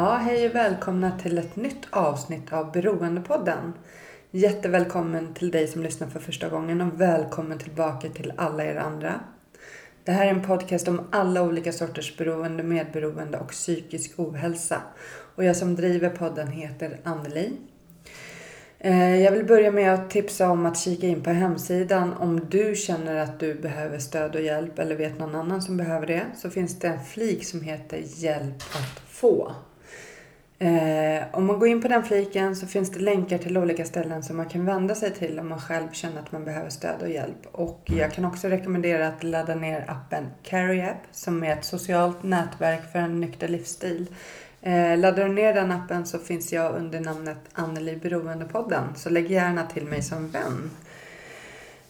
Ja, hej och välkomna till ett nytt avsnitt av Beroendepodden. Jättevälkommen till dig som lyssnar för första gången och välkommen tillbaka till alla er andra. Det här är en podcast om alla olika sorters beroende, medberoende och psykisk ohälsa. Och jag som driver podden heter Anneli. Eh, jag vill börja med att tipsa om att kika in på hemsidan om du känner att du behöver stöd och hjälp eller vet någon annan som behöver det. Så finns det en flik som heter Hjälp att få. Eh, om man går in på den fliken så finns det länkar till olika ställen som man kan vända sig till om man själv känner att man behöver stöd och hjälp. Och jag kan också rekommendera att ladda ner appen Carry App som är ett socialt nätverk för en nykter livsstil. Eh, laddar du ner den appen så finns jag under namnet Anneli Beroendepodden så lägg gärna till mig som vän.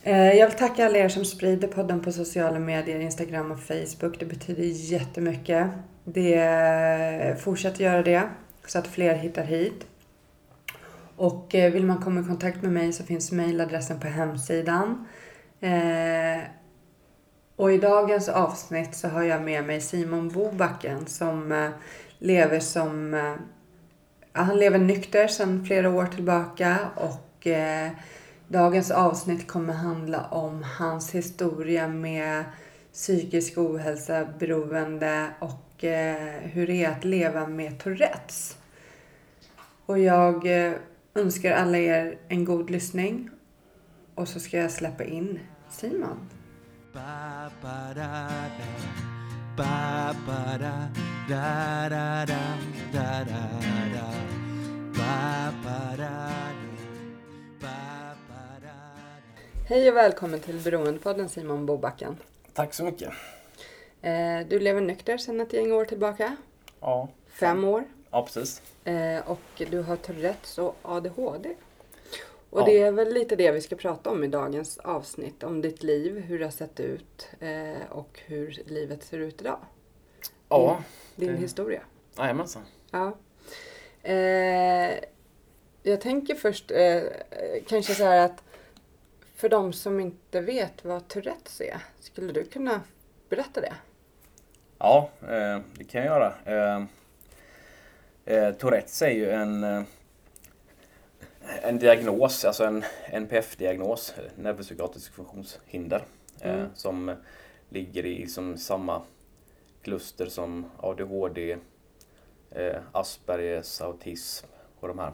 Eh, Jag vill tacka alla er som sprider podden på sociala medier, Instagram och Facebook. Det betyder jättemycket. Det, fortsätt göra det så att fler hittar hit. Och eh, vill man komma i kontakt med mig så finns mejladressen på hemsidan. Eh, och i dagens avsnitt så har jag med mig Simon Bobacken som eh, lever som... Eh, han lever nykter sedan flera år tillbaka och eh, dagens avsnitt kommer handla om hans historia med psykisk ohälsa, beroende och eh, hur det är att leva med Tourettes. Och jag eh, önskar alla er en god lyssning och så ska jag släppa in Simon. Hej och välkommen till Beroendepodden Simon Bobacken. Tack så mycket. Eh, Du lever nykter sedan ett gäng år tillbaka. Ja, Fem år. ja precis. Eh, Och du har Tourettes och ADHD. Och Ja. det är väl lite det vi ska prata om i dagens avsnitt. Om ditt liv, hur det har sett ut eh, och hur livet ser ut idag. Ja, Din det- historia. jajamensan. Ja. Eh, jag tänker först eh, kanske så här att för de som inte vet vad Tourettes är, skulle du kunna berätta det? Ja, eh, det kan jag göra. Eh, eh, Tourettes är ju en, en diagnos, alltså en NPF-diagnos, neuropsykiatrisk funktionshinder, Mm. som ligger i som samma kluster som ADHD, Aspergers, autism och de här.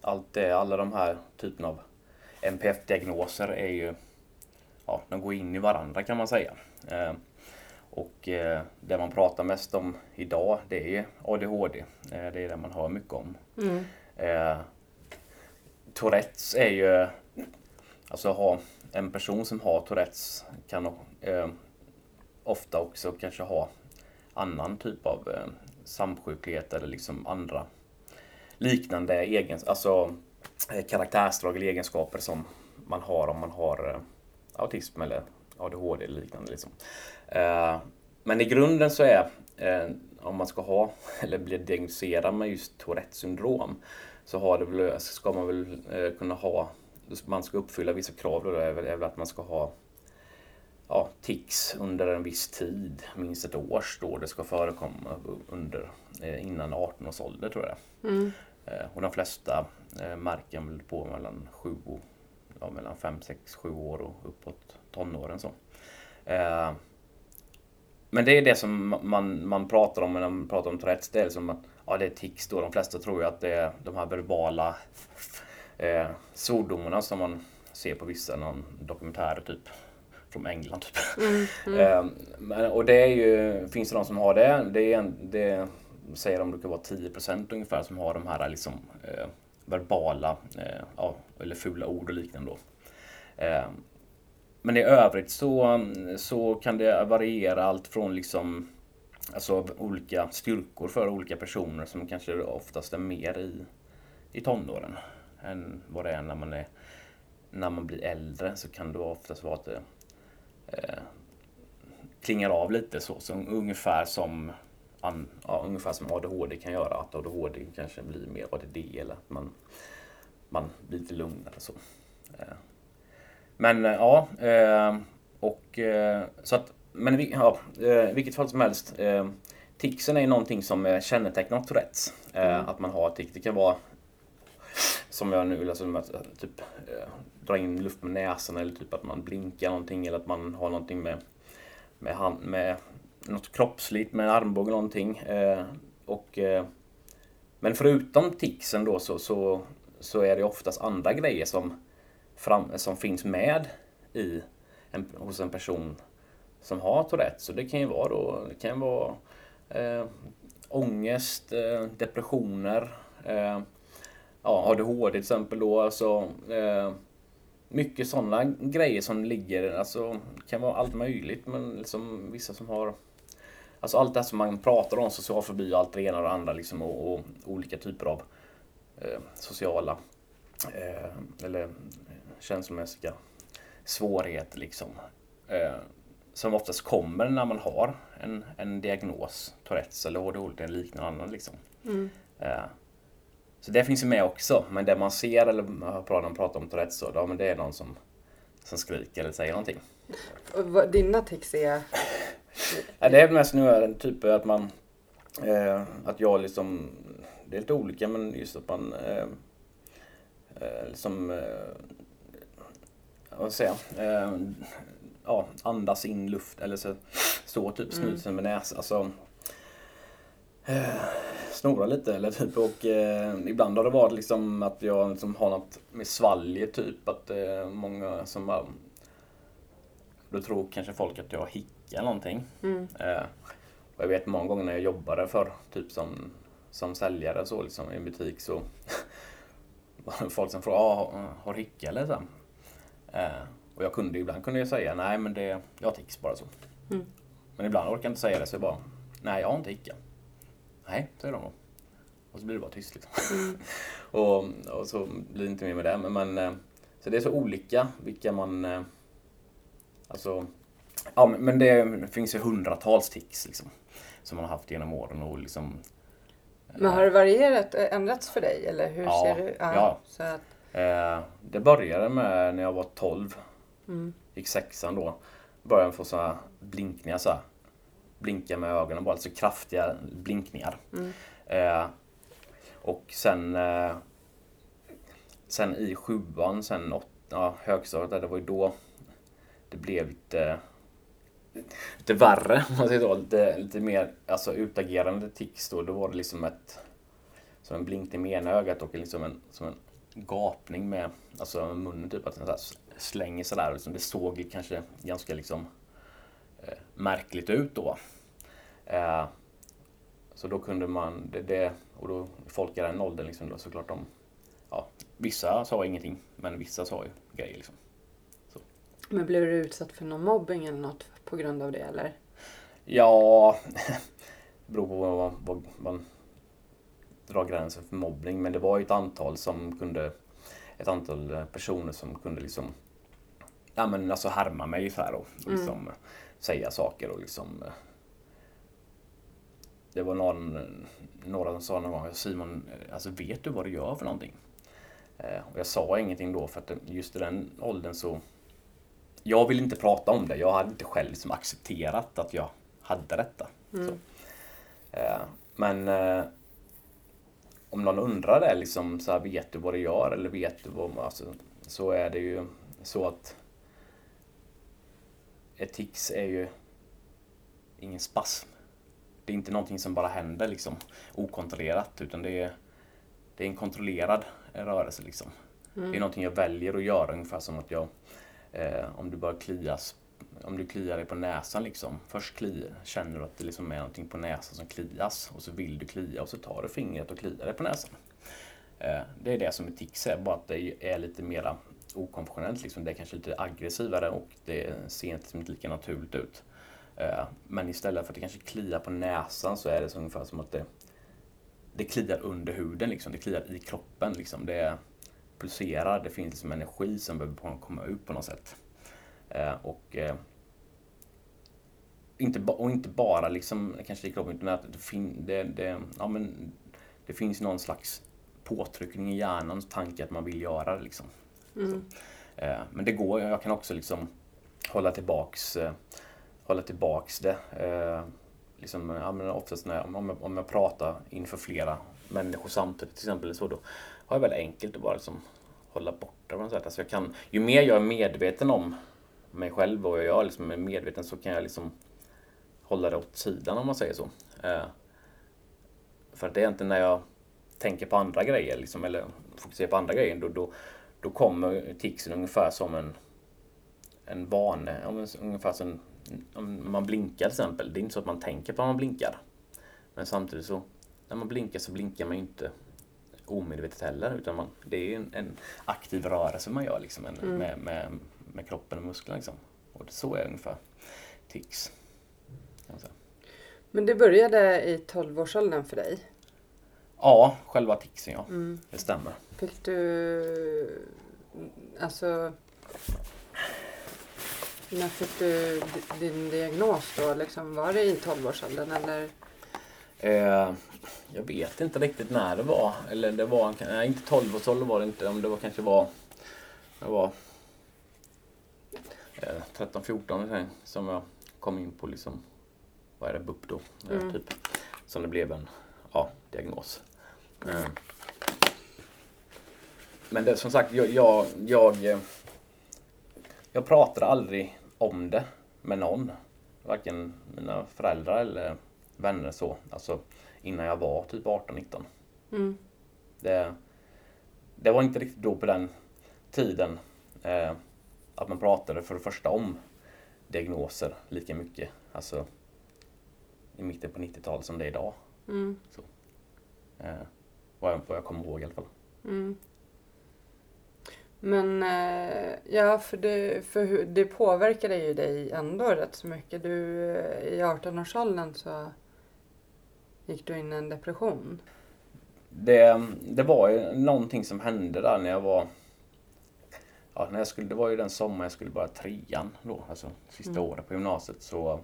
Allt det, alla de här typerna av NPF-diagnoser är ju, ja, de går in i varandra kan man säga. Och eh, det man pratar mest om idag det är ADHD. Eh, det är det man hör mycket om. Mm. Eh, Tourettes är ju, alltså ha en person som har Tourettes kan eh, ofta också kanske ha annan typ av eh, samsjuklighet eller liksom andra liknande egens, alltså eh, karaktärsdrag eller egenskaper som man har om man har eh, autism eller ADHD eller liknande. Liksom. Eh, men i grunden så är, eh, om man ska ha eller bli diagnostiserad med just Tourettes syndrom så har det väl, ska man väl eh, kunna ha, man ska uppfylla vissa krav då, är väl, att man ska ha ja, tics under en viss tid, minst ett år står det ska förekomma under, innan 18 års ålder tror jag. Mm. Och de flesta märker väl på mellan 7 och, ja, mellan 5, 6, 7 år och uppåt tonåren. Så. Men det är det som man, man pratar om när man pratar om Tourettes. Det är som att ja, det är tics då. De flesta tror ju att det är de här verbala eh, svordomarna som man ser på vissa någon dokumentärer typ från England. Typ. Eh, men, och det är ju, finns det de som har det. Det, är en, det säger de brukar vara 10% ungefär som har de här liksom, eh, verbala eh, ja, eller fula ord och liknande. Då. Eh, men i övrigt så, så kan det variera allt från liksom Alltså olika styrkor för olika personer som kanske oftast är mer i, i tonåren än vad det är när man är när man blir äldre så kan det oftast vara att det eh, klingar av lite så, så ungefär som an, ja, ungefär som ADHD kan göra. Att ADHD kanske blir mer ADD eller att man, man blir lite lugnare. Så. Eh, men eh, ja, eh, och eh, så att, men ja, i vilket fall som helst. Ticsen är ju någonting som kännetecknar Tourettes. Mm. Att man har tics. Det kan vara som jag nu, alltså, typ dra in luft med näsan eller typ att man blinkar någonting eller att man har någonting med, med, hand, med något kroppsligt med en armbåge eller någonting. Eh, och, eh, men förutom ticsen då så, så, så är det oftast andra grejer som, fram, som finns med i en, hos en person som har Tourette. Så det kan ju vara då, det kan vara eh, ångest, eh, depressioner, eh, ja, ADHD till exempel då. Alltså, eh, mycket sådana grejer som ligger, alltså kan vara allt möjligt men liksom vissa som har Alltså allt det som man pratar om, social fobi och allt det ena och det andra liksom och, och olika typer av eh, sociala eh, eller känslomässiga svårigheter liksom. Eh, som oftast kommer när man har en, en diagnos, Tourettes eller ADHD eller liknande. Liksom. Mm. Eh, så det finns ju med också, men det man ser eller när man pratar om Tourettes så, ja, men det är någon som, som skriker eller säger någonting. Vad, dina tics är? ja, det är mest nu typ att man, eh, att jag liksom, det är lite olika men just att man eh, eh liksom, eh, vad ska jag säga, eh, ja, andas in luft eller så står typ snusen mm. med näsan. Alltså, eh, snora lite eller typ och eh, ibland har det varit liksom att jag liksom har något med svalget typ att eh, många som bara då tror kanske folk att jag hickar någonting. Mm. Eh, och jag vet många gånger när jag jobbade för typ som, som säljare så liksom i en butik så var det folk som frågade ah, har hicka eller så. Eh, och jag kunde ibland kunde jag säga nej men det, jag har tics bara så. Mm. Men ibland orkar jag inte säga det så jag bara nej jag har inte hicka. Nej, säger de då. Och så blir det bara tyst liksom. Mm. och, och så blir det inte mer med det. Men, men, eh, så det är så olika vilka man... Eh, alltså... Ja, men det finns ju hundratals tics liksom. Som man har haft genom åren och liksom... Men har det varierat, ändrats för dig eller hur ja, ser du? Ja, ja. Så att... det började med när jag var 12. Mm. Gick sexan då. Började få sådana blinkningar så här. Blinka med ögonen bara, alltså kraftiga blinkningar. Mm. Eh, och sen, eh, sen i sjuan, sen åt, ja, högstadiet, det var ju då det blev lite, lite värre. Man säger så, lite, lite mer alltså, utagerande tics då. Då var det liksom ett, som en blinkning med ena ögat och liksom en, som en gapning med alltså munnen typ. Att den så slänger sådär. Liksom, det såg kanske ganska liksom eh, märkligt ut då. Eh, så då kunde man, det, det, och då folk i den åldern liksom då såklart de, ja, vissa sa ingenting men vissa sa ju grejer liksom. Så. Men blev du utsatt för någon mobbing eller något på grund av det eller? Ja, det beror på vad, vad man drar gränsen för mobbning men det var ett antal som kunde, ett antal personer som kunde liksom ja men alltså härma mig ungefär och, och mm. liksom mm. säga saker och liksom det var någon, några som sa någon gång, Simon, alltså vet du vad du gör för någonting? Eh, och jag sa ingenting då för att just i den åldern så jag vill inte prata om det. Jag hade inte själv liksom accepterat att jag hade detta. Mm. Eh, men eh, om någon undrar det, liksom, så här, vet du vad du gör eller vet du vad alltså, så är det ju så att ett tics är ju ingen spasm det är inte någonting som bara händer liksom okontrollerat utan det är, det är en kontrollerad rörelse. Liksom. Mm. Det är någonting jag väljer att göra ungefär som att jag, eh, om du bara klias, om du kliar dig på näsan liksom. Först kliar, känner du att det liksom är någonting på näsan som klias och så vill du klia och så tar du fingret och kliar dig på näsan. Eh, det är det som är tics är, bara att det är lite mera okonventionellt. Liksom. Det är kanske lite aggressivare och det ser inte, inte lika naturligt ut. Eh, men istället för att det kanske kliar på näsan så är det så ungefär som att det, det kliar under huden. Liksom. Det kliar i kroppen. Liksom. Det pulserar. Det finns liksom energi som behöver komma ut på något sätt. Eh, och, eh, inte, och inte bara liksom, kanske i kroppen, utan att det, fin, det, det, ja, men, det finns någon slags påtryckning i hjärnans tanke att man vill göra det. Liksom. Mm. Eh, men det går, jag kan också liksom hålla tillbaks, eh, hålla tillbaks det. Eh, liksom, ja, oftast när om, jag, om jag pratar inför flera människor samtidigt till exempel, så då har jag väldigt enkelt att bara liksom hålla borta. Alltså jag kan, ju mer jag är medveten om mig själv och jag liksom är medveten så kan jag liksom hålla det åt sidan om man säger så. för det är inte när jag tänker på andra grejer liksom, eller fokuserar på andra grejer då, då, då kommer ticsen ungefär som en, en vane. Ungefär som om man blinkar till exempel. Det är inte så att man tänker på att man blinkar. Men samtidigt så när man blinkar så blinkar man ju inte omedvetet heller. Utan man, det är en, en aktiv rörelse man gör liksom, en, mm. med, med, med, kroppen och musklerna. Liksom. Och så är ungefär tics. Men det började i 12-årsåldern för dig? Ja, själva ticsen ja. Mm. Det stämmer. Fick du... Alltså... När fick du din diagnos då? Liksom, var det i 12-årsåldern eller? Eh, jag vet inte riktigt när det var. Eller det var, nej inte 12-årsåldern var det inte. Om det var kanske var... Det var 13-14 som jag kom in på liksom, vad är det, BUP då? Mm. Typ. Som det blev en ja, diagnos. Eh. Men det, som sagt, jag, jag, jag, jag pratade aldrig om det med någon. Varken mina föräldrar eller vänner så. Alltså innan jag var typ 18-19. Mm. Det, det var inte riktigt då på den tiden eh, att man pratade för det första om diagnoser lika mycket. Alltså i mitten på 90-talet som det är idag. Mm. Så, eh, vad, jag, vad jag kommer ihåg i alla fall. Mm. Men eh, ja, för det, för det påverkade ju dig ändå rätt så mycket. Du, eh, I 18-årsåldern så gick du in i en depression. Det, det var ju någonting som hände där när jag var Ja, när jag skulle, det var ju den sommaren jag skulle börja trean då, alltså sista mm. året på gymnasiet så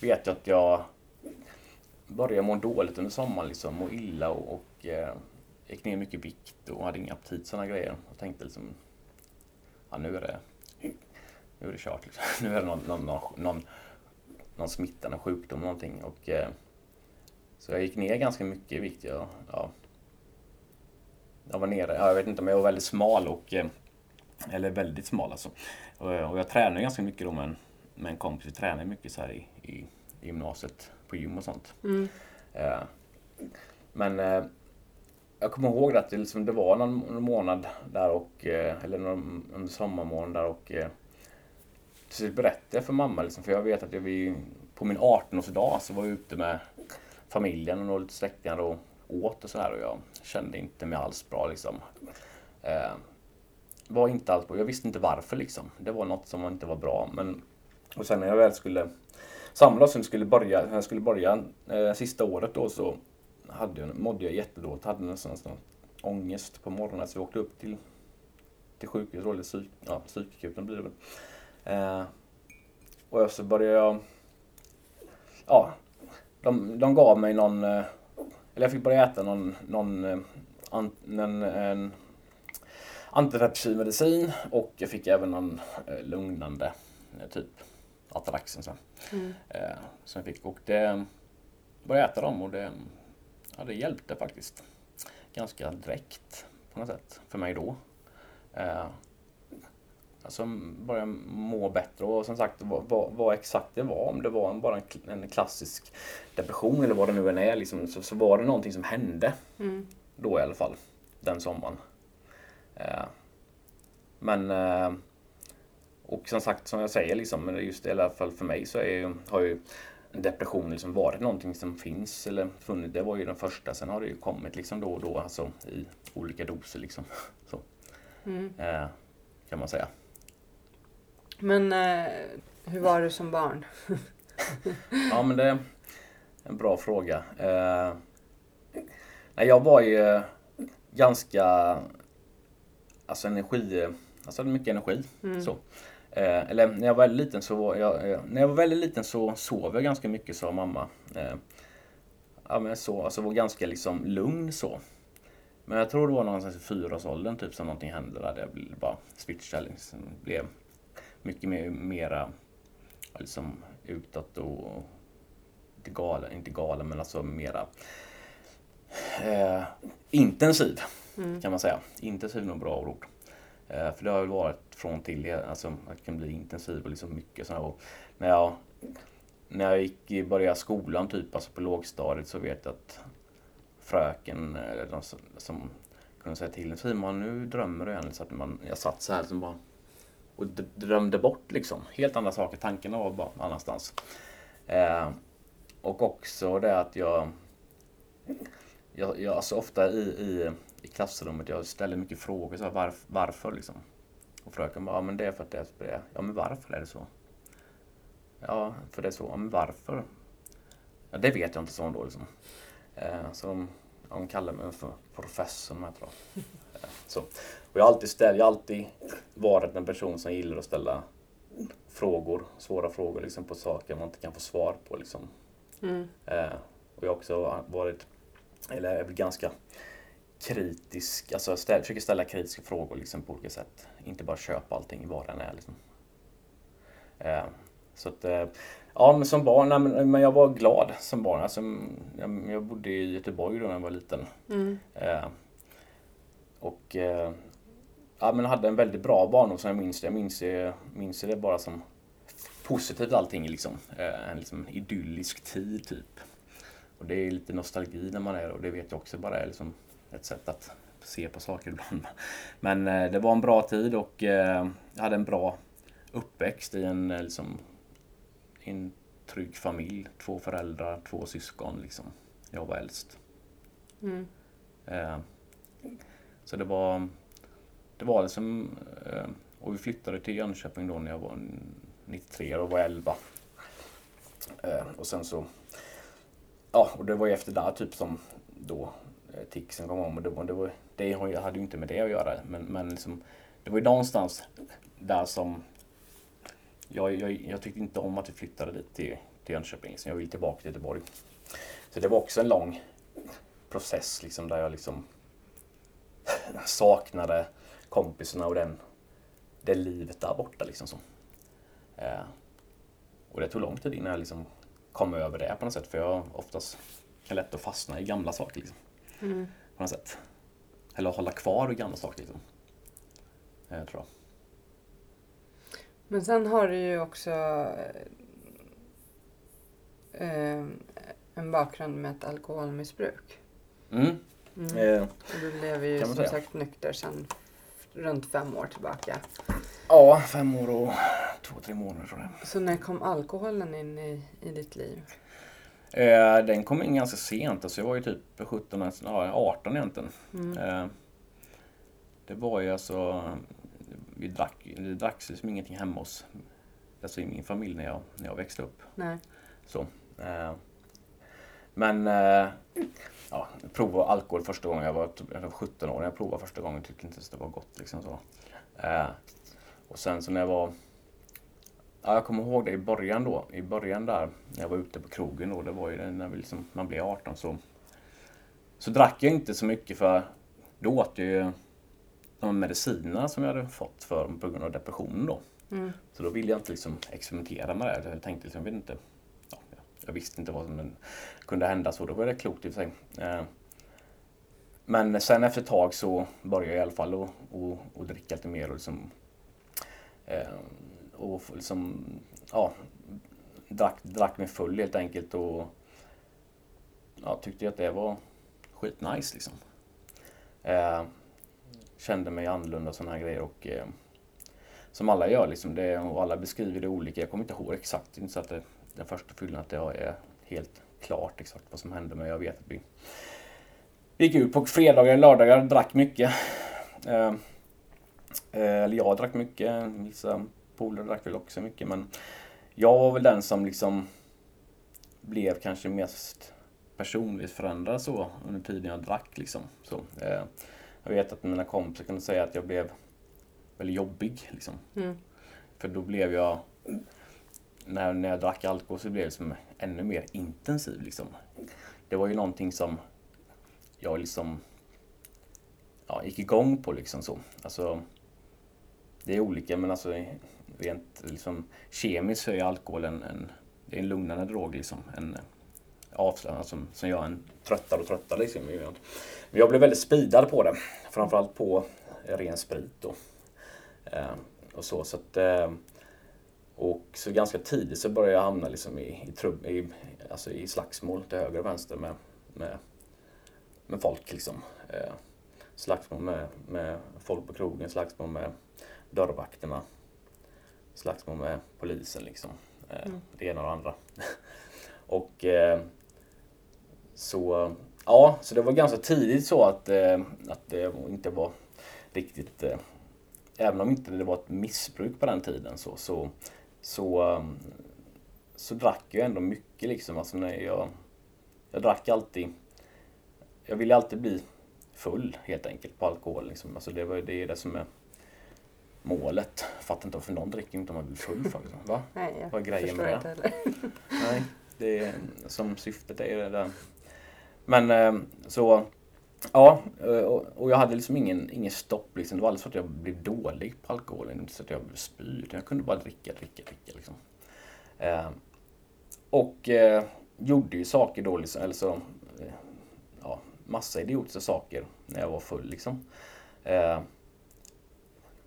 vet jag att jag började må dåligt under sommaren, liksom, må illa och, och eh, gick ner mycket vikt och hade ingen aptit sådana grejer. Och tänkte liksom, ja nu är det, nu är det kört. Liksom. Nu är det någon, någon, någon, någon smitta, någon sjukdom, någonting. Och, eh, så jag gick ner ganska mycket i vikt. Jag, ja, jag var nere, ja, jag vet inte om jag var väldigt smal och eh, eller väldigt smal alltså. Och, och jag tränade ganska mycket då med en, med en kompis. Vi tränade mycket så här i, i, gymnasiet på gym och sånt. Mm. Eh, men eh, jag kommer ihåg att det, liksom, det var någon, någon månad där och, eh, eller någon, under sommarmånaden där och eh, så berättade jag för mamma, liksom, för jag vet att jag vid, på min 18-årsdag så var jag ute med familjen och lite släktingar och åt och sådär och jag kände inte mig alls bra liksom. Eh, var inte alls bra. Jag visste inte varför liksom. Det var något som inte var bra. Men, och sen när jag väl skulle samma dag som skulle börja, jag skulle börja eh, sista året då så hade jag, mådde jag jättedåligt. Hade nästan, nästan ångest på morgonen så jag åkte upp till, till sjukhuset, eller psyk, ja, psykakuten blir det väl. Eh, och så började jag, ja, de, de gav mig någon, eh, eller jag fick börja äta någon, någon eh, an, en, en antidepressiv medicin och jag fick även någon eh, lugnande, typ Ataraxen sen. Mm. Eh, som jag fick och det började äta dem och det, ja, det hjälpte faktiskt ganska direkt på något sätt för mig då. Eh, alltså började må bättre och som sagt vad, vad, vad, exakt det var, om det var bara en, en klassisk depression eller vad det nu än är, liksom, så, så var det någonting som hände mm. då i alla fall, den sommaren. Eh, men eh, och som sagt, som jag säger, liksom, just i alla fall för mig så är, har ju depression liksom varit någonting som finns eller funnits. Det var ju den första. Sen har det ju kommit liksom då och då alltså, i olika doser. Liksom. Så. Mm. Eh, kan man säga. Men eh, hur var du som barn? Ja men det är en bra fråga. Eh, nej, jag var ju ganska alltså energi, alltså hade mycket energi. Mm. Så. Eh, eller när jag var väldigt liten så var jag, eh, när jag var väldigt liten så sov jag ganska mycket sa mamma. Eh, ja men så, alltså var ganska liksom lugn så. Men jag tror det var någonstans i fyraårsåldern typ som någonting hände där. Det blev bara switchade liksom. Blev mycket mer, mera liksom utåt och inte galen, inte galen men alltså mera eh, intensiv Mm. kan man säga. Intensiv är nog bra ord. Eh, för det har väl varit från till, alltså att kan bli intensiv och liksom mycket sådär. Och när jag, när jag gick i började skolan typ, alltså på lågstadiet så vet jag att fröken, eller de som, som kunde säga till en Simon nu drömmer du igen. Så att man, jag satt så här som bara och drömde bort liksom. Helt andra saker. Tankarna var bara någon annanstans. Eh, och också det att jag, jag, jag alltså ofta i, i, i klassrummet, jag ställer mycket frågor. Så här, varf, varför liksom? Och fröken bara, ja men det är för att det är så. det. Ja men varför är det så? Ja, för det är så. Ja men varför? Ja, det vet jag inte så då liksom. Eh, så de, de kallar mig för professorn här tror jag. Eh, så. Och jag har alltid ställt, jag har alltid varit en person som gillar att ställa frågor, svåra frågor liksom på saker man inte kan få svar på liksom. Mm. Eh, och jag har också varit, eller är ganska kritisk, alltså ställ, försöker ställa kritiska frågor liksom på olika sätt. Inte bara köpa allting vad den är liksom. Eh, så att, eh, ja men som barn, nej, men, men jag var glad som barn. Alltså, jag, jag bodde i Göteborg då när jag var liten. Mm. Eh, och eh, ja, men hade en väldigt bra barndom som jag minns det. Jag minns, det- minns det bara som positivt allting liksom. Eh, en liksom idyllisk tid typ. Och det är lite nostalgi när man är och det vet jag också bara är liksom ett sätt att se på saker ibland. Men eh, det var en bra tid och eh, jag hade en bra uppväxt i en, eh, liksom, i en trygg familj. Två föräldrar, två syskon liksom. Jag var äldst. Mm. Så det var, det var liksom, eh, och vi flyttade till Jönköping då när jag var 93 och var 11. Eh, och sen så, ja och det var ju efter där typ som då eh, Tixen kom om och det, var, det, var, det hade ju inte med det att göra men, men liksom, det var ju någonstans där som jag, jag, jag tyckte inte om att vi flyttade dit till, till Jönköping så jag ville tillbaka till Göteborg. Så det var också en lång process liksom där jag liksom saknade kompisarna och den, det livet där borta liksom så. Eh, och det tog lång tid innan jag liksom kom över det på något sätt för jag oftast är lätt att fastna i gamla saker liksom, Mm. på något sätt. Eller hålla kvar i gamla saker liksom. Eh, tror jag. Men sen har du ju också eh, en bakgrund med ett alkoholmissbruk. Mm. Mm. Eh, du lever ju som sagt nykter sedan runt fem år tillbaka. ja, fem år och två, tre månader tror jag. Så när kom alkoholen in i, i ditt liv? Eh, den kom in ganska sent, alltså jag var ju typ 17, ja, 18 egentligen. Mm. Eh, det var ju alltså, vi drack, det dracks liksom ingenting hemma hos alltså i min familj när jag, när jag växte upp. Nej. Så, eh, men eh, ja, jag provade alkohol första gången jag var, jag var 17 år. När jag provade första gången tyckte inte ens det var gott. Liksom så. Eh, och sen så när jag var Ja, jag kommer ihåg det i början då. I början där när jag var ute på krogen då. Det var ju när vi liksom, man blev 18 så. Så drack jag inte så mycket för då åt jag ju de medicinerna som jag hade fått för på grund av depressionen då. Mm. Så då ville jag inte liksom experimentera med det. Jag tänkte liksom, jag vet inte. Jag visste inte vad som kunde hända så då var det klokt i och för sig. Eh, men sen efter ett tag så började jag i alla fall att, att, att dricka lite mer och liksom eh, och liksom, ja, drack, drack mig full helt enkelt och ja, tyckte att det var skitnice liksom. Eh, kände mig annorlunda och sådana här grejer och eh, som alla gör liksom det, och alla beskriver det olika. Jag kommer inte ihåg exakt, inte så att det, den första fyllan att det är helt klart exakt vad som hände men jag vet att vi gick ut på fredagar och lördagar, drack mycket. Eh, eller jag drack mycket, vissa polare drack väl också mycket men jag var väl den som liksom blev kanske mest personligt förändrad så under tiden jag drack liksom. Så, eh, jag vet att mina kompisar kunde säga att jag blev väldigt jobbig liksom. Mm. För då blev jag när, när jag drack alkohol så blev det som liksom ännu mer intensiv liksom. Det var ju någonting som jag liksom ja, gick igång på liksom så. Alltså, det är olika men alltså rent liksom, kemiskt så är alkohol en, en, det är en lugnande drog liksom. En avslappnad som, som gör en tröttare och tröttare liksom. Men jag blev väldigt speedad på det. Framförallt på ren sprit då. Eh, och så, så att, eh, och så ganska tidigt så började jag hamna liksom i, i, trub, i, alltså i slagsmål till höger och vänster med, med, med folk. Liksom. Eh, slagsmål med, med folk på krogen, slagsmål med dörrvakterna, slagsmål med polisen. Liksom. Eh, mm. Det ena och det andra. och eh, så, ja, så det var ganska tidigt så att, eh, att det inte var riktigt eh, Även om inte det var ett missbruk på den tiden så, så, så, um, så drack jag ändå mycket liksom. Alltså när jag, jag drack alltid Jag ville alltid bli full helt enkelt på alkohol. Liksom. Alltså det, var, det är det som är målet. Jag fattar inte varför någon dricker inte om man blir full för. Liksom. Va? Nej, jag Vad är grejen med det? Nej, det är som syftet är det där. Men eh, så Ja, eh, och jag hade liksom ingen, ingen stopp. Liksom. Det var aldrig så att jag blev dålig på alkohol. Inte så att jag blev spy. Jag kunde bara dricka, dricka, dricka. Liksom. Eh, och eh, gjorde ju saker då, liksom, eller så, eh, ja, massa idiotiska saker när jag var full. Liksom. Eh,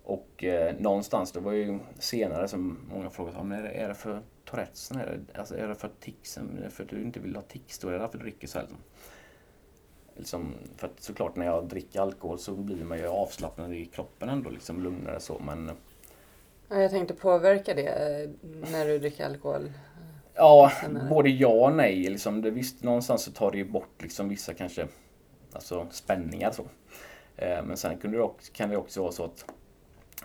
och eh, någonstans, det var ju senare som många frågade men är det, är det för Tourettesen? Är det, alltså, är det för tixen? Är det för att du inte vill ha tics? Då är det därför du dricker så här. Liksom. Liksom, för att såklart när jag dricker alkohol så blir man ju avslappnad i kroppen ändå, liksom lugnare så men... Ja, jag tänkte påverka det eh, när du dricker alkohol? Ja, både ja och nej. Liksom, det, visst, någonstans så tar det ju bort liksom vissa kanske alltså, spänningar så. Eh, men sen kunde det också, kan det också vara så att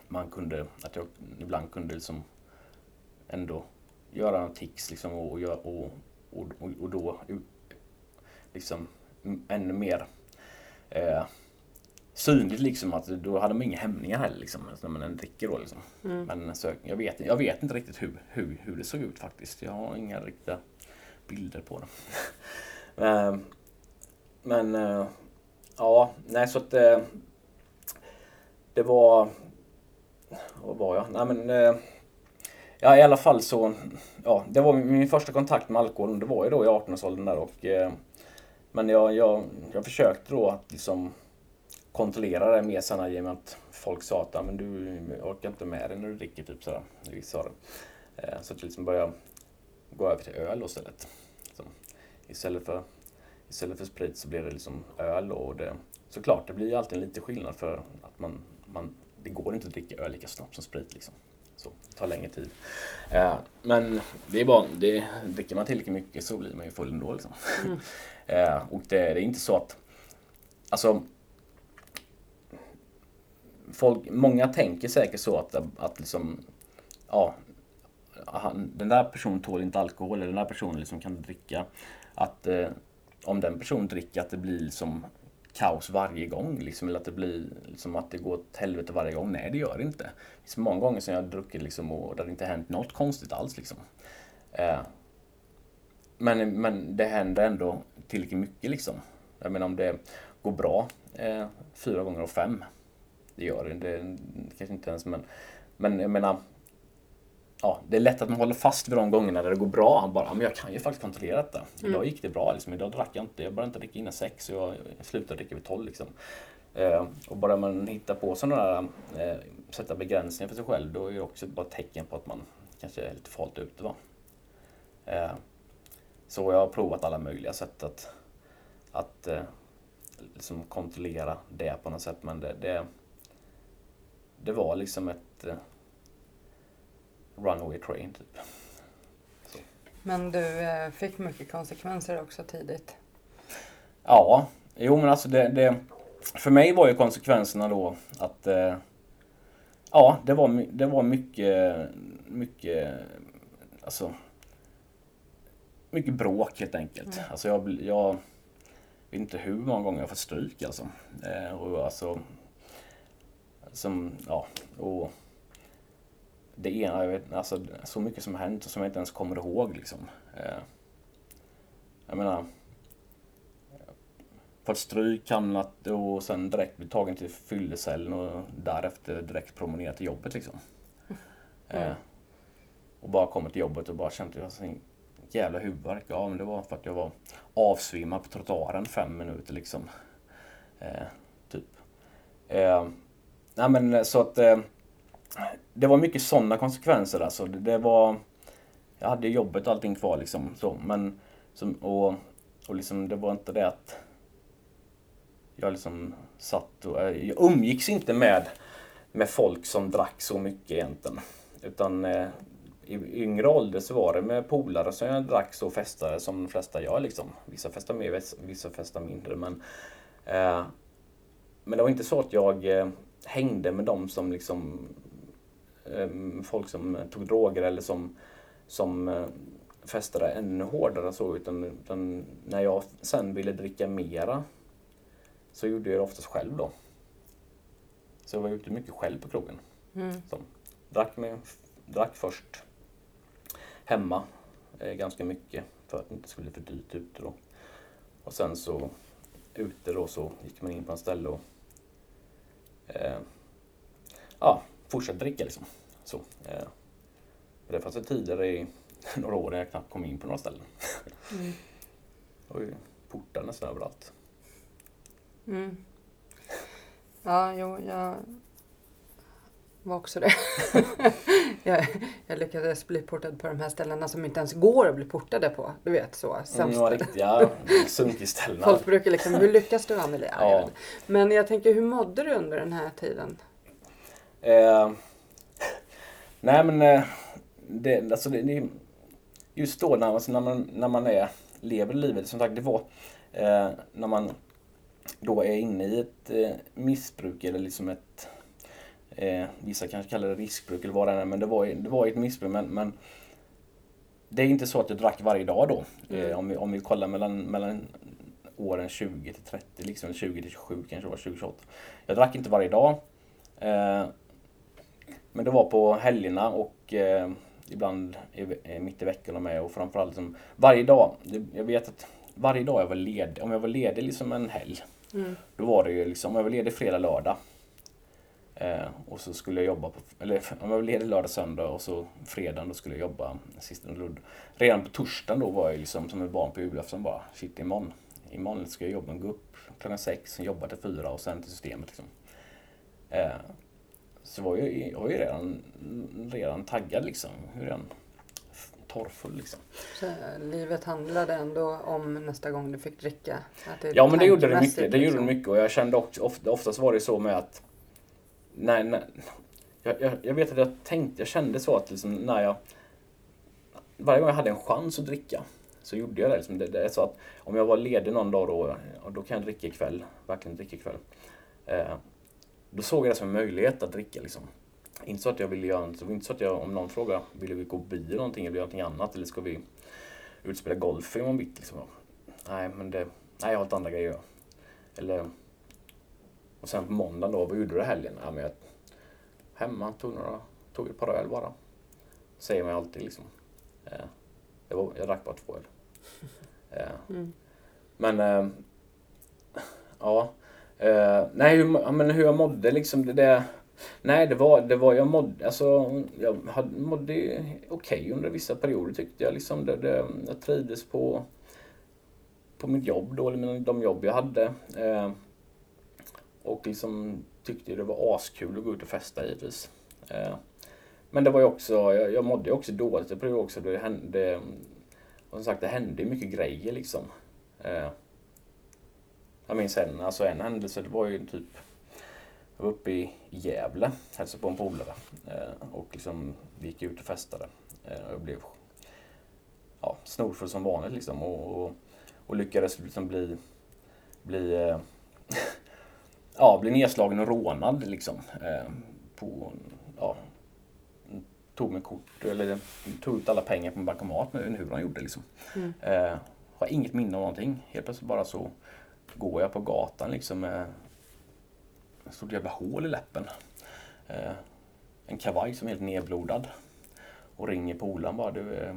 man kunde, att jag ibland kunde liksom ändå göra en tics liksom och, och, och, och, och då liksom ännu mer eh, synligt liksom att då hade man inga hämningar heller liksom när man dricker då liksom. Mm. Men så, jag, vet, jag vet inte riktigt hur, hur, hur det såg ut faktiskt. Jag har inga riktiga bilder på det. eh, men eh, ja, nej så att eh, det var vad var jag? Nej men eh, Ja i alla fall så, ja det var min första kontakt med alkohol. Det var ju då i 18-årsåldern där och eh, men jag, jag, jag försökte då att liksom kontrollera det mer sen i och med att folk sa att men du orkar inte med det när du dricker. Typ sådär. Vissa det. Eh, så att jag liksom började gå över till öl istället. Så, istället, för, istället för sprit så blir det liksom öl. Och det, såklart, det blir alltid lite skillnad för att man, man, det går inte att dricka öl lika snabbt som sprit. Liksom. Så, det tar längre tid. Eh, men det är bara, det, dricker man tillräckligt mycket så blir man ju full ändå. Liksom. Mm. Eh, och det, det, är inte så att... Alltså... Folk, många tänker säkert så att, att liksom... Ja, han, den där personen tål inte alkohol, eller den där personen liksom kan dricka. Att eh, om den personen dricker att det blir liksom kaos varje gång. Liksom, eller att det blir liksom, att det går åt helvete varje gång. Nej, det gör det inte. Det finns många gånger som jag har druckit liksom, och det har inte hänt något konstigt alls. Liksom. Eh, men, men det händer ändå tillräckligt mycket liksom. Jag menar om det går bra eh, fyra gånger och fem. Det gör det. det kanske inte ens men, men jag menar ja, det är lätt att man håller fast vid de gångerna där det går bra. Han bara, men jag kan ju faktiskt kontrollera detta. Mm. Idag gick det bra. Liksom. Idag drack jag inte. Jag började inte dricka innan sex och jag slutade dricka vid tolv. Liksom. Eh, och bara man hittar på sådana där, eh, sätta begränsningar för sig själv, då är det också bara ett tecken på att man kanske är lite farligt ute. Va? Eh, så jag har provat alla möjliga sätt att, att eh, liksom kontrollera det på något sätt. Men det, det, det var liksom ett eh, runaway train typ. Så. Men du eh, fick mycket konsekvenser också tidigt? Ja, jo men alltså det, det för mig var ju konsekvenserna då att ja, det var, det var mycket, mycket, alltså, mycket bråk helt enkelt. Alltså jag, jag vet inte hur många gånger jag fått stryk alltså. Eh, och alltså, som, ja, och det ena, jag vet, alltså så mycket som har hänt och som jag inte ens kommer ihåg liksom. Eh, jag menar, fått stryk, hamnat och sen direkt blivit tagen till fyllecellen och därefter direkt promenerat till jobbet liksom. Eh, och bara kommit till jobbet och bara känt att jag har jävla huvudvärk. Ja, men det var för att jag var avsvimmad på trottoaren fem minuter liksom. Eh, typ. Eh, nej men eh, så att eh, det var mycket sådana konsekvenser alltså. Det, det var... Jag hade jobbet och allting kvar liksom. Så, men, som, och, och liksom det var inte det att jag liksom satt och... Eh, jag umgicks inte med, med folk som drack så mycket egentligen. Utan eh, i yngre ålder så var det med polare som jag drack så festade som de flesta gör liksom. Vissa festar mer, vissa festar mindre. Men, eh, men det var inte så att jag eh, hängde med dem som liksom eh, folk som tog droger eller som, som eh, festade ännu hårdare så utan, utan när jag sen ville dricka mera så gjorde jag det oftast själv då. Så jag var ute mycket själv på krogen. Mm. Så, drack, med, drack först hemma eh, ganska mycket för att det inte skulle bli för dyrt ute då. Och sen så ute då så gick man in på en ställe och eh, ja, fortsatte dricka liksom. Så, eh, det fanns det tider i några år när jag knappt kom in på några ställen. Mm. Det var ju portar nästan överallt. Mm. Ja, jo, jag var också det. jag, jag lyckades bli portad på de här ställena som inte ens går att bli portade på. Du vet så. Mm, Sämst. några riktiga sunkiställena. Folk brukar liksom, hur lyckas du Anneli? Ja. Men jag tänker, hur mådde du under den här tiden? Eh, nej men eh, det, alltså det, det, just då när, alltså när, man, när man är, lever livet, som sagt det var eh, när man då är inne i ett eh, missbruk eller liksom ett eh, Vissa kanske kallar det riskbruk eller vad det är men det var, det var ett missbruk men, men Det är inte så att jag drack varje dag då. Mm. Eh, om, vi, om vi kollar mellan, mellan åren 20 till 30 liksom, eller 20 till 27 kanske var 20 28. Jag drack inte varje dag. Eh, men det var på helgerna och eh, ibland i, eh, mitt i veckorna med och framförallt som varje dag. Jag vet att varje dag jag var ledig, om jag var ledig liksom en helg. Mm. Då var det ju liksom, om jag var ledig fredag, lördag. Eh, och så skulle jag jobba på, eller jag var ledig lördag, söndag och så fredagen då skulle jag jobba sista ludd. Redan på torsdagen då var jag liksom som ett barn på julafton bara, shit imorgon. Imorgon ska jag jobba, gå upp klockan sex, jobba till fyra och sen till systemet liksom. Eh, så var jag, jag var ju redan, redan taggad liksom. Redan torrfull liksom. Så, livet handlade ändå om nästa gång du fick dricka? Ja men det gjorde det mycket. Det gjorde det liksom. mycket och jag kände också, ofta, oftast var det så med att när, när jag, jag, jag vet att jag tänkte, jag kände så att liksom när jag varje gång jag hade en chans att dricka så gjorde jag det. Liksom. det, det är så att om jag var ledig någon dag då, då kan jag dricka ikväll, verkligen dricka ikväll. Eh, då såg jag det som en möjlighet att dricka liksom. Inte så att jag ville göra det var inte så att jag, om någon frågar, vill vi gå på bio någonting eller göra någonting annat eller ska vi utspela golf imorgon bitti liksom. Nej men det, nej jag har lite andra grejer att göra. Eller och sen på måndagen då, vad gjorde du helgen? Ja, men jag, hemma, tog, några, tog ett par öl bara. Säger man alltid liksom. Eh, det var, jag drack bara två öl. Eh, Mm. men eh, ja. Eh, nej, hur, men hur jag mådde liksom. Det, det, nej, det var, det var jag mådde, alltså jag hade, mådde okej under vissa perioder tyckte jag liksom. Det, det, jag trivdes på, på mitt jobb då, eller de jobb jag hade. Och liksom tyckte det var askul att gå ut och festa givetvis. Eh, men det var ju också, jag, jag mådde ju också dåligt. Jag prövade också, det hände, och som sagt det hände ju mycket grejer liksom. Eh, jag minns en, alltså en händelse, det var ju typ jag var uppe i Gävle, hälsade på en polare. Eh, och liksom, vi gick ut och festade. Eh, och jag blev ja, snorfull som vanligt liksom. Och, och, och lyckades liksom bli, bli, eh, ja, bli nedslagen och rånad liksom. Eh, på ja, tog med kort eller tog ut alla pengar på en bankomat med hur han gjorde. Liksom. Mm. Eh, har inget minne av någonting. Helt plötsligt bara så går jag på gatan liksom med ett stort jävla hål i läppen. Eh, en kavaj som är helt nedblodad. Och ringer polaren bara. Du, eh,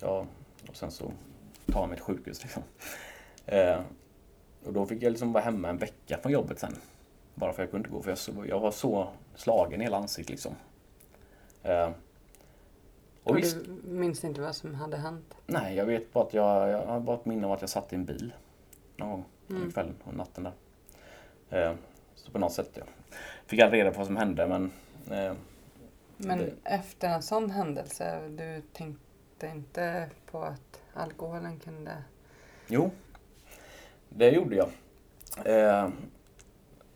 ja, och sen så tar han mig till sjukhus. Liksom. Och då fick jag liksom vara hemma en vecka från jobbet sen. Bara för att jag kunde inte gå. För jag, så, jag var så slagen i hela ansiktet liksom. Eh, och Och visst, du minns inte vad som hade hänt? nej, jag vet bara att jag, jag har bara ett minne av att jag satt i en bil någon gång Mm. under kvällen och natten där. Eh, så på något sätt, ja. Fick jag reda på vad som hände men eh, Men Det- efter en sån händelse, du tänkte inte på att alkoholen kunde... jo, det gjorde jag. Eh,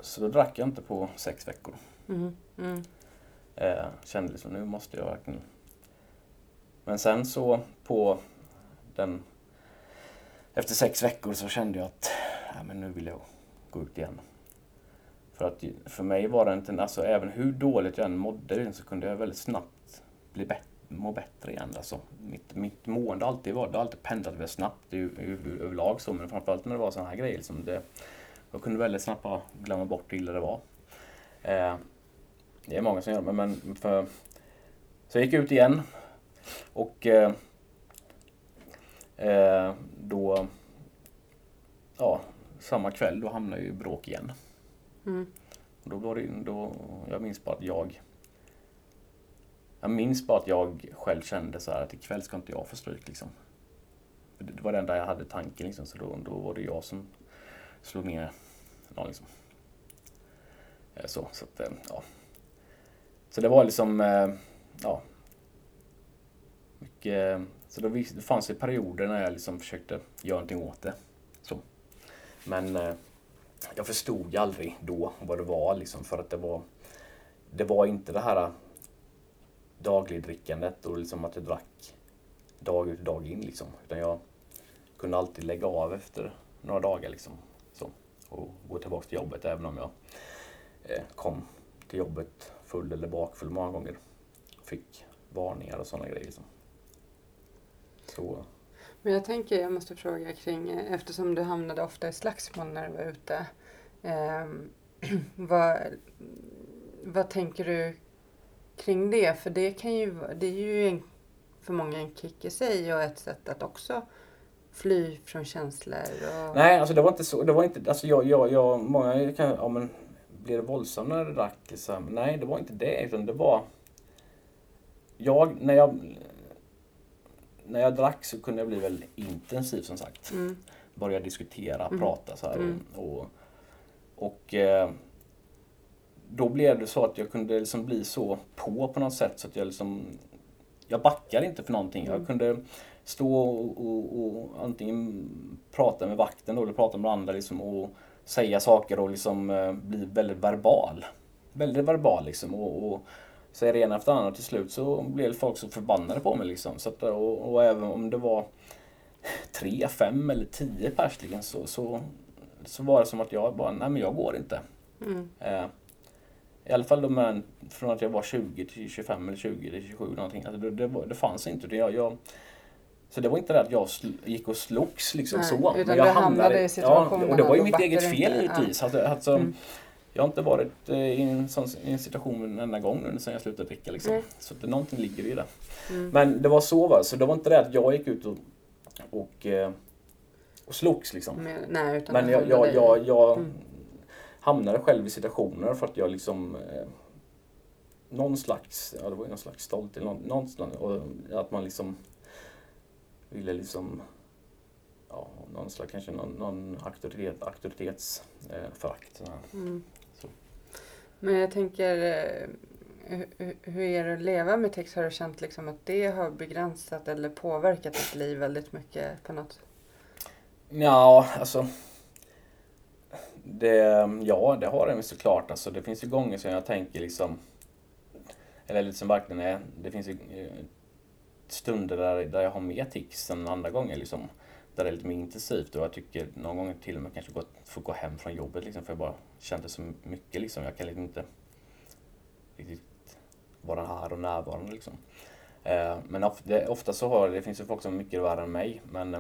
så då drack jag inte på sex veckor. Mm. Mm. Eh, kände liksom nu måste jag verkligen. Men sen så på den efter sex veckor så kände jag att ja, men nu vill jag gå ut igen. För att för mig var det inte, alltså även hur dåligt jag än mådde så kunde jag väldigt snabbt bli bet- må bättre igen. Alltså, mitt, mitt mående har alltid varit, det har alltid pendlat väldigt snabbt överlag så, men framförallt när det var sådana här grejer. Liksom det, jag kunde väldigt snabbt glömma bort hur illa det var. Eh, det är många som gör det, men för... Så jag gick ut igen. Och eh, eh, då... Ja, samma kväll då hamnade jag i bråk igen. Mm. Och då var det, då, jag minns bara att jag... Jag minns bara att jag själv kände så här att ikväll ska inte jag få stryk liksom. Det var det enda jag hade tanken liksom, så då, då var det jag som slog ner någon liksom. Eh, så, så att, eh, ja. Så det var liksom, eh, ja. Mycket, så då, vis- det fanns ju perioder när jag liksom försökte göra någonting åt det. Så. Men jag förstod ju aldrig då vad det var liksom för att det var Det var inte det här dagligdrickandet och liksom att jag drack dag ut och dag in liksom. Utan jag kunde alltid lägga av efter några dagar liksom. Så. Och gå tillbaka till jobbet även om jag eh, kom till jobbet full eller bakfull många gånger. Fick varningar och sådana grejer liksom. Så Men jag tänker, jag måste fråga kring, eh, eftersom du hamnade ofta i slagsmål när du var ute. Eh, vad, vad tänker du kring det? För det kan ju det är ju en, för många en kick i sig och ett sätt att också fly från känslor. Och, Nej, alltså det var inte så. Det var inte, alltså jag, jag, jag, många kan, ja men blir det våldsam när du drack? Liksom? Nej, det var inte det. Utan det var... Jag, när jag... När jag drack så kunde jag bli väldigt intensiv som sagt. Mm, Börja diskutera, Mm. prata så här. Mm. Och, och, och eh, då blev det så att jag kunde liksom bli så på på något sätt så att jag liksom... Jag backade inte för någonting. Jag Mm. kunde stå och, och, och antingen prata med vakten då, eller prata med andra liksom, och säga saker och liksom eh, bli väldigt verbal. Väldigt verbal liksom och, och säga det ena efter det andra. Till slut så blev folk så förbannade på mig liksom. Så att, och, och även om det var tre, fem eller tio pers så, så, så var det som att jag bara, nej men jag går inte. mm, Eh, I alla fall de från att jag var 20 till 25 eller 20 till 27 någonting. Alltså det, det, det fanns inte. Det, jag, jag, så det var inte det att jag gick och slogs liksom Nej, så. utan Men jag du hamnade i situationen Ja, och det var ju mitt eget fel givetvis. Alltså, alltså, Mm. Jag har inte varit eh, i en sån i en situation en enda gång nu sen jag slutade dricka. Liksom. Nej. Så det, någonting ligger i det. mm, Men det var så va, så det var inte det att jag gick ut och, och, eh, och slogs liksom. med, nej, utan Men jag, jag, dig- jag, jag Mm. Hamnade själv i situationer för att jag liksom eh, någon slags, ja det var ju någon slags stolthet, någon, någon slags, och att man liksom ville liksom ja, någon slags, kanske någon, någon auktoritet, auktoritetsförakt. Eh. Mm. Men jag tänker, eh, hur, hur är det att leva med text? Har du känt liksom att det har begränsat eller påverkat ditt liv väldigt mycket på något? Ja, alltså. Det, ja, det har det såklart. Alltså, det finns ju gånger som jag tänker liksom. Eller liksom verkligen är. Det finns ju eh, stunder där, där jag har mer tics än andra gånger liksom. Där det är lite mer intensivt och jag tycker någon gång till och med kanske gått, får gå hem från jobbet liksom. För jag bara kände så mycket liksom. Jag kan liksom inte riktigt vara här och närvarande. Liksom. Eh, men of, det, ofta så har det finns ju folk som är mycket värre än mig. Men,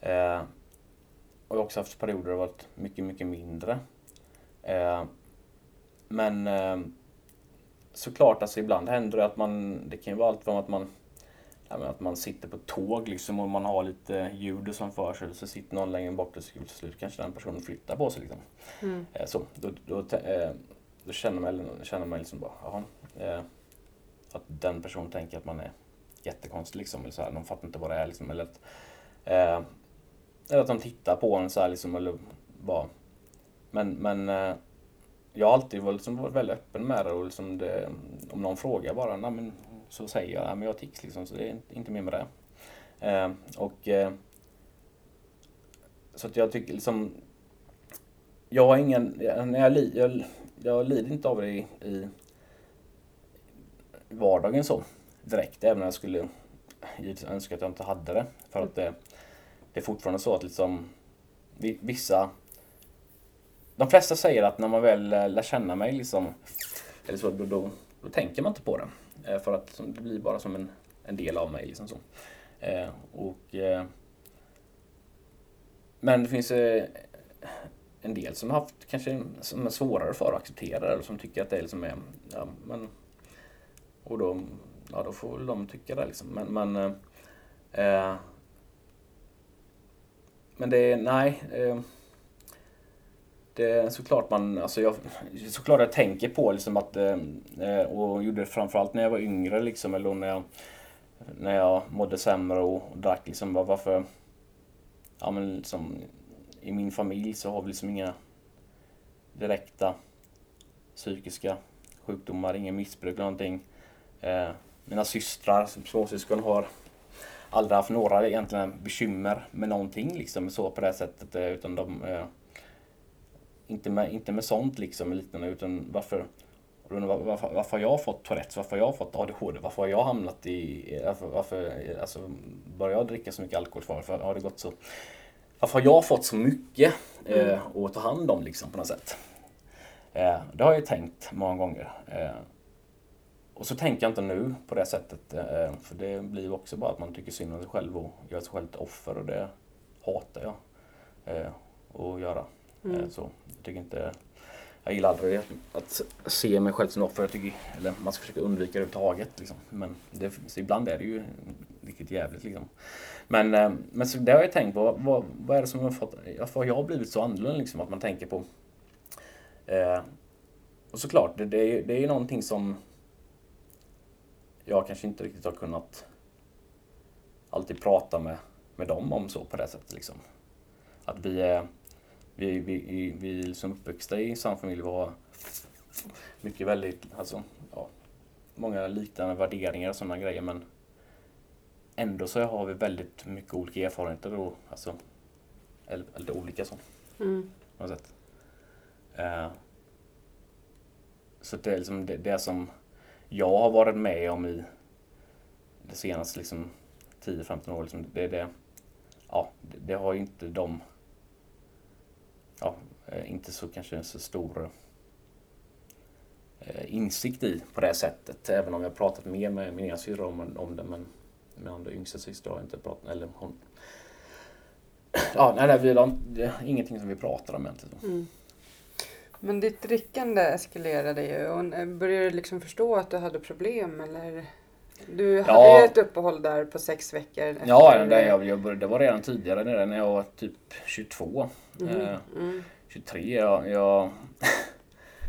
eh, och jag har också haft perioder där det varit mycket, mycket mindre. Eh, men eh, såklart, alltså ibland händer det att man, det kan ju vara allt från att man att man sitter på tåg liksom och man har lite ljud som för sig. Så sitter någon längre bort och så till slut kanske den personen flyttar på sig. Liksom. Mm. Eh, så, då, då, eh, då, känner man, känner man liksom bara, aha, eh, att den personen tänker att man är jättekonstig. Liksom, eller så här, de fattar inte vad det är. Liksom, eller, att, eller att de tittar på en så här, liksom, eller bara. Men, men eh, jag har alltid varit, liksom, varit väldigt öppen med det och liksom det, om någon frågar bara, nej men, så säger jag att jag har tics liksom, så det är inte mer med det. Eh, och eh, Så att jag tycker liksom Jag har ingen, när jag, jag, jag lider inte av det i, i vardagen så direkt, även om jag skulle önska att jag inte hade det. För att det, det är fortfarande så att liksom vissa de flesta säger att när man väl lär känna mig liksom, eller så, då, då, då tänker man inte på det. Eh, för att det blir bara som en, en del av mig. Liksom så. Eh, och, eh, men det finns eh, en del som har haft kanske som är svårare för att acceptera det som tycker att det är liksom är, ja, men, och då, ja, då får väl de tycka det liksom. Men, men, eh, men det nej. Eh, det är såklart man, alltså jag, såklart jag tänker på liksom att, eh, eh, och gjorde det framförallt när jag var yngre liksom, eller när jag, när jag mådde sämre och, drack liksom, varför, ja men liksom, i min familj så har vi liksom inga direkta psykiska sjukdomar, inga missbruk eller någonting. Eh, mina systrar, småsyskon, har aldrig haft några egentligen bekymmer med någonting liksom så på det sättet. Utan de, inte med, inte med sånt liksom liknande utan varför varför, varför har jag fått Tourettes? Varför har jag fått ADHD? Varför har jag hamnat i... Varför, varför alltså, började jag dricka så mycket alkohol? Varför har det gått så... Varför har jag fått så mycket eh, mm. att ta hand om liksom på något sätt? Eh, det har jag tänkt många gånger. Eh, och så tänker jag inte nu på det sättet. Eh, för det blir ju också bara att man tycker synd om sig själv och gör sig själv till offer och det hatar jag eh, att göra. Mm. Eh, så jag tycker inte jag gillar aldrig att se mig själv som offer. Jag tycker, eller man ska försöka undvika det överhuvudtaget. Liksom. Men det, ibland är det ju riktigt jävligt. Liksom. Men, men så det har jag tänkt på. Vad, vad är det som har fått... Varför har jag blivit så annorlunda? Liksom, att man tänker på... Eh, och såklart, det, det, är, det är någonting som jag kanske inte riktigt har kunnat alltid prata med, med dem om så på det sättet. Liksom. Att vi är vi, vi, vi liksom uppväxta i samma familj var mycket väldigt, alltså, ja, många liknande värderingar och sådana grejer men ändå så har vi väldigt mycket olika erfarenheter och alltså, eller, eller olika så. Mm. På något sätt. Uh, så det är liksom det, det som jag har varit med om i det senaste liksom 10-15 år, liksom, det, det, ja, det, det har ju inte de ja, eh, inte så kanske så stor eh, insikt i på det sättet. Även om jag pratat mer med min ena syrra om, om det. Men min andra yngsta syster har jag inte pratat eller hon. Ja, nej, nej, vi har, det är ingenting som vi pratar om egentligen. Mm. Men ditt drickande eskalerade ju och eh, började du liksom förstå att du hade problem eller? Du hade ja. ju ett uppehåll där på sex veckor. Ja, det, jag, jag började, det var redan tidigare när jag var typ 22. Mm. Eh, mm. 23. Jag, jag,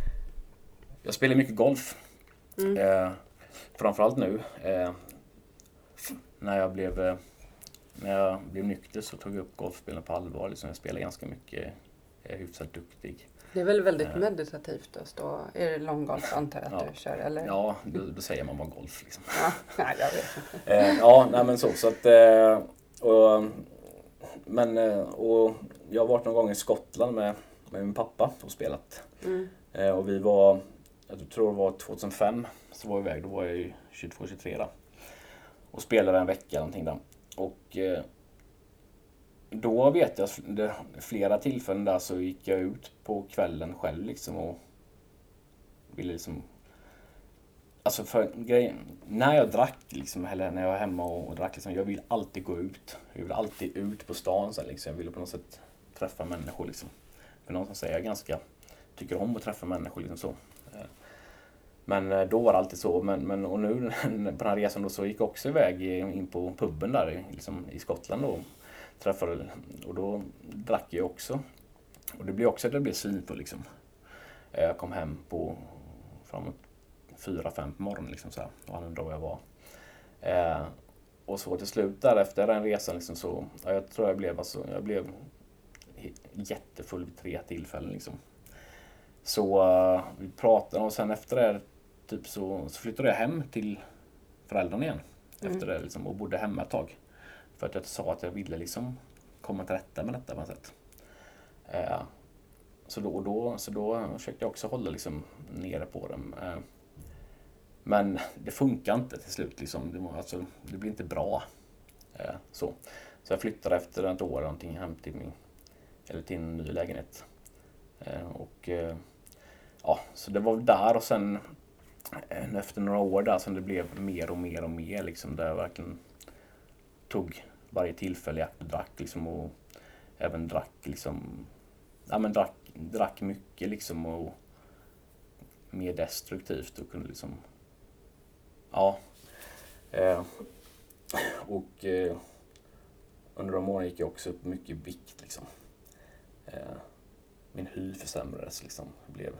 jag spelar mycket golf. Mm. Eh, framförallt nu. Eh, när jag blev eh, när jag blev nykter så tog jag upp golfspelen på allvar. Liksom jag spelar ganska mycket. Jag är hyfsat duktig. Det är väl väldigt eh. meditativt att stå, är det långgolf antar jag att ja. du kör? Eller? Ja, då, då säger man bara golf. Liksom. Ja, nej, jag vet. Eh, ja, nej, men så. så att, eh, och, men, och jag har varit någon gång i Skottland med, med min pappa och spelat. Mm. Och vi var, jag tror det var 2005, så var jag iväg. Då var jag ju 22-23 Och spelade en vecka någonting där. Och då vet jag, det, flera tillfällen där så gick jag ut på kvällen själv liksom och ville liksom Alltså för grejen, när jag drack liksom, eller när jag var hemma och, drack liksom, jag vill alltid gå ut. Jag vill alltid ut på stan så liksom. Jag ville på något sätt träffa människor liksom. För någonstans är jag ganska, tycker om att träffa människor liksom så. Men eh, då var det alltid så. Men, men och nu på den här resan då så gick jag också iväg in på puben där i- liksom, i Skottland då träffade och då drack jag också. Och det blev också att jag blev svinfull liksom. Eh, Jag kom hem på framåt fyra, fem på morgonen liksom så här. Och han undrade var jag var. Eh, och så till slut där efter den resan liksom så, ja, jag tror jag blev alltså, jag blev jättefull vid tre tillfällen liksom. Så eh, vi pratade och sen efter det typ så, så flyttade jag hem till föräldrarna igen. Efter det liksom, och bodde hemma ett tag. För att jag sa att jag ville liksom komma till rätta med detta på något sätt. Eh, så, då, och då, så då försökte jag också hålla liksom nere på dem. Eh, men det funkar inte till slut. Liksom. Det, var, alltså, det blir inte bra. Eh, så. så jag flyttade efter ett år någonting hem till, min, eller till en ny lägenhet. Eh, och, eh, ja, så det var väl där och sen eh, efter några år där som det blev mer och mer och mer. Liksom, där jag verkligen tog varje tillfälle och drack. Liksom, och även drack, liksom, ja, men drack, drack mycket liksom, och mer destruktivt och kunde liksom Ja. Eh, och eh, under de åren gick jag också upp mycket vikt. Liksom. Eh, min hy försämrades. Liksom. Jag blev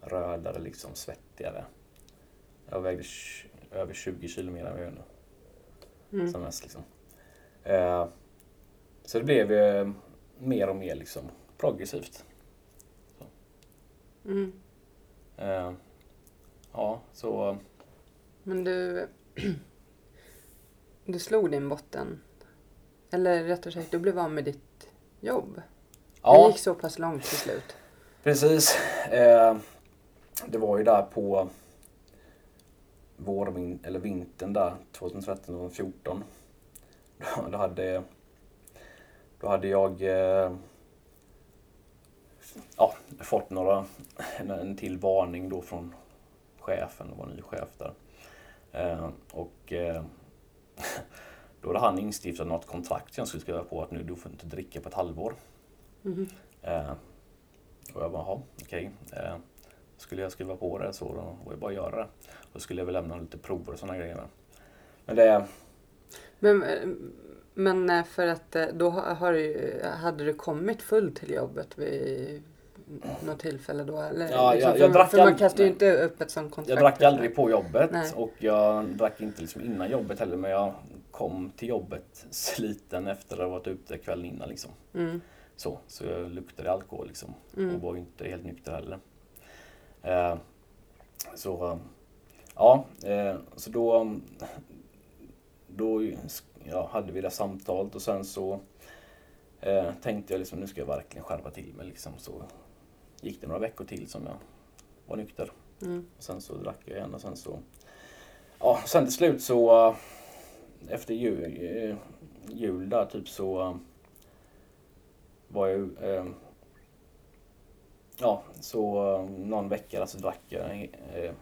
rödare, liksom, svettigare. Jag vägde över 20 kilo mer än vad jag gör nu. Mm. Som mest, liksom. Eh, så det blev eh, mer och mer liksom, progressivt. Mm. Eh, ja, så... Men du... Du slog din botten. Eller rättare sagt, du blev av med ditt jobb. Det Ja, gick så pass långt till slut. Precis. Eh, det var ju där på vårvin eller vintern där 2013 och 2014. Då, hade då hade jag eh, ja, fått några, en, till varning då från chefen, det var ny chef där. Eh, och eh, då hade han instiftat något kontrakt som jag skulle skriva på att nu du får inte dricka på ett halvår. Eh, och jag bara, jaha, okej. Eh, skulle jag skriva på det så då var det bara att göra det. Då skulle jag väl lämna lite prover och sådana grejer. Men det, Men, men eh, för att eh, då har du, hade du kommit full till jobbet vid något tillfälle då? Eller, Ja, jag- för, jag drack för man kastar ju inte upp ett sånt kontrakt. jag drack aldrig på jobbet Nej. och jag drack inte liksom innan jobbet heller. Men jag kom till jobbet sliten efter att ha varit ute kvällen innan. Liksom. Mm. Så, så jag luktade alkohol liksom. Mm. Och var ju inte helt nykter heller. Eh, så ja, eh, så då, då ja, hade vi det samtalet och sen så eh, tänkte jag liksom nu ska jag verkligen skärpa till mig. Liksom. Så gick det några veckor till som jag var nykter. Mm. Och sen så drack jag igen och sen så... Ja, sen till slut så... Efter jul, eh, jul där typ så... Var jag... eh, Ja, så någon vecka där så drack jag eh,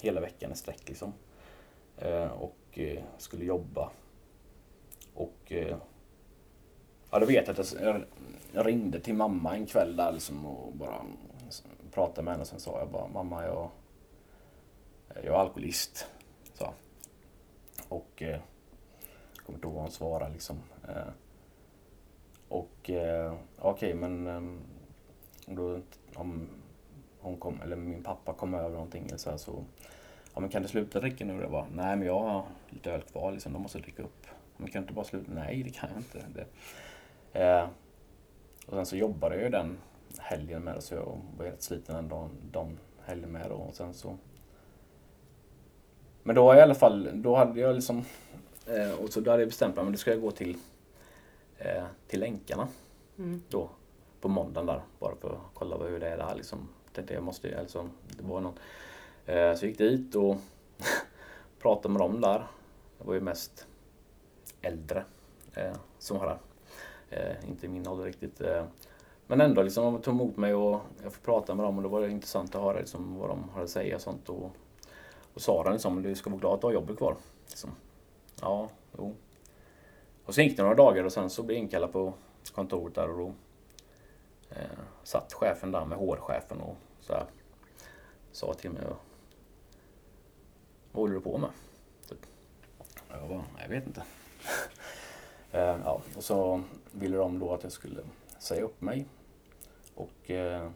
hela veckan i sträck liksom. Eh, Och eh, skulle jobba. Och... eh, Ja, då vet jag att jag, jag ringde till mamma en kväll där liksom och bara pratade med henne. Sen sa jag bara, mamma jag, jag är alkoholist. Så. Och eh, jag kommer inte ihåg vad hon svarade liksom. Eh, och eh, okej men eh, då, om hon kom, eller min pappa kom över någonting så, här, så Ja men kan du sluta dricka nu? Var, nej men jag har lite öl kvar liksom, de måste dricka upp. Men kan du inte bara sluta? Nej det kan jag inte. Det, eh, och sen så jobbade jag ju den helgen med det så jag var helt sliten den dagen, dagen helgen med då. Och sen så... Men då var jag i alla fall, då hade jag liksom... Eh, och så då hade jag bestämt mig, men då ska jag gå till, eh, till länkarna Mm. då på måndagen där bara för att kolla hur det är där liksom. Tänkte jag måste, alltså, det var någon. Eh, så jag gick dit och pratade med dem där. Det var ju mest äldre eh, som var där. Eh, inte i min ålder riktigt. Men ändå liksom, de tog emot mig och jag fick prata med dem och det var intressant att höra liksom, vad de hade att säga och sånt. Och, Och sa liksom, du ska vara glad att du har jobbet kvar. Liksom. Ja, jo. Och sen gick det några dagar och sen så blev jag inkallad på kontoret där och då eh, satt chefen där med HR-chefen och så här, sa till mig vad håller du på med? Typ. Jag bara, jag vet inte. eh, ja, och så ville de då att jag skulle säga upp mig. Och eh,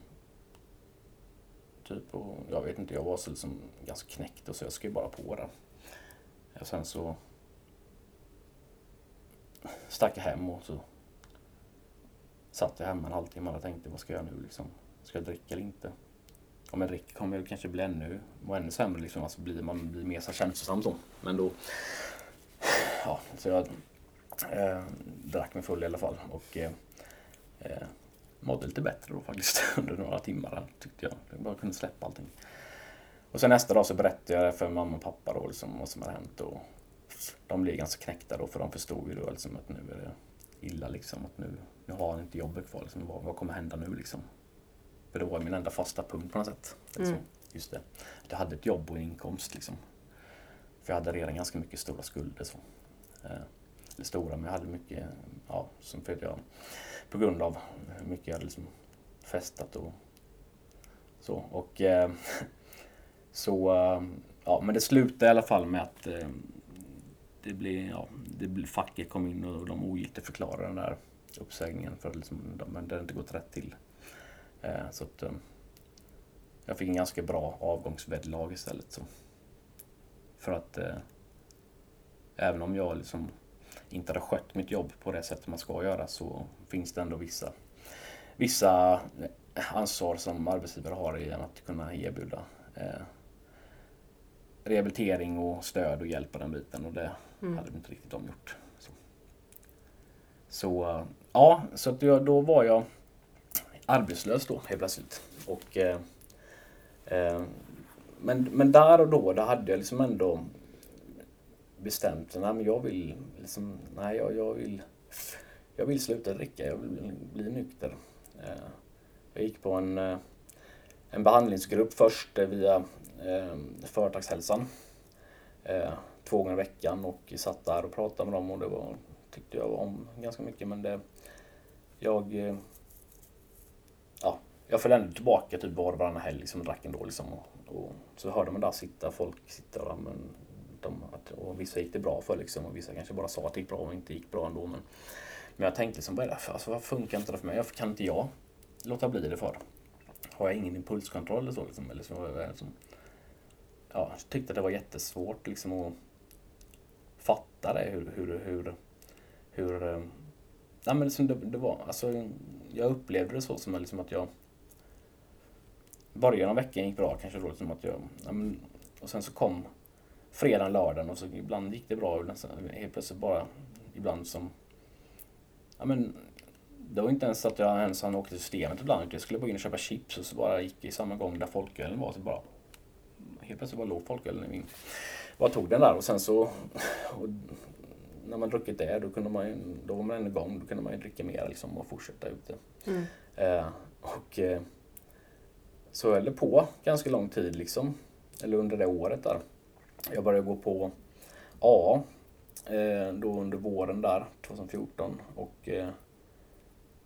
typ, och jag vet inte, jag var så liksom ganska knäckt och så jag skrev bara på det. Och sen så stack jag hem och så satt jag hemma en halvtimme och tänkte vad ska jag göra nu liksom? Ska jag dricka eller inte? Om jag Rick kommer väl kanske bli ännu, och ännu sämre liksom. Alltså blir, man blir mer så känslosam så. Men då... Ja, så jag eh, drack mig full i alla fall och eh, eh, mådde lite bättre då faktiskt under några timmar tyckte jag. Jag bara kunde släppa allting. Och sen nästa dag så berättade jag det för mamma och pappa då liksom vad som hade hänt och de blev ganska knäckta då för de förstod ju då liksom att nu är det illa liksom. Att nu, nu har han inte jobbet kvar liksom. Vad, vad kommer hända nu liksom? För det var min enda fasta punkt på något sätt. Liksom. Mm. Just det. Jag hade ett jobb och en inkomst liksom. För jag hade redan ganska mycket stora skulder. Så. Eh, eller stora, men jag hade mycket, ja, som för jag, på grund av hur mycket jag hade liksom festat och så. Och eh, så, eh, ja, men det slutade i alla fall med att eh, det blev, ja, det blev, facket kom in och de ogiltigt förklarade den där uppsägningen för liksom, de, det hade inte gått rätt till. Eh, så att, eh, jag fick en ganska bra avgångsvederlag istället. Så. För att eh, även om jag liksom inte hade skött mitt jobb på det sättet man ska göra så finns det ändå vissa, vissa ansvar som arbetsgivare har i att kunna erbjuda eh, rehabilitering och stöd och hjälp på den biten och det mm. hade inte riktigt de gjort. Så, så ja, så att jag, då var jag arbetslös då helt plötsligt. Och, eh, eh, men, men där och då, då hade jag liksom ändå bestämt mig. Nej, jag vill liksom, nej, jag, jag, vill, jag vill sluta dricka. Jag vill bli nykter. Eh, jag gick på en, eh, en behandlingsgrupp först eh, via eh, Företagshälsan. Eh, två gånger i veckan och satt där och pratade med dem och det var, tyckte jag om ganska mycket men det, jag eh, jag följde ändå tillbaka typ var och varannan helg liksom, drack ändå liksom. Och, och, så hörde man där sitta folk sitta där men de, att, och vissa gick det bra för liksom och vissa kanske bara sa att det gick bra och inte gick bra ändå. Men, men jag tänkte liksom, varför? Alltså, funkar inte det för mig? Varför kan inte jag låta bli det för? Har jag ingen impulskontroll eller så? Liksom, eller så liksom, ja, jag tyckte det var jättesvårt liksom att fatta det. Hur, hur, hur, hur eh, ja, men liksom det, det, var, alltså, jag upplevde det så som liksom att jag början av veckan gick bra kanske då liksom att jag, ja, men, och sen så kom fredagen, lördagen och så ibland gick det bra. Helt plötsligt bara ibland som... Ja, men, det var inte ens att jag ens hann åka till systemet ibland. Jag skulle bara in och köpa chips och så bara gick i samma gång där folkölen var. Så bara, helt plötsligt bara låg folkölen i min... Bara tog den där och sen så... Och när man druckit det då, kunde man, då var man ändå igång. Då kunde man ju dricka mer liksom, och fortsätta ute. Mm. Eh, och eh, så jag höll på ganska lång tid liksom. Eller under det året där. Jag började gå på A eh, då under våren där 2014 och eh,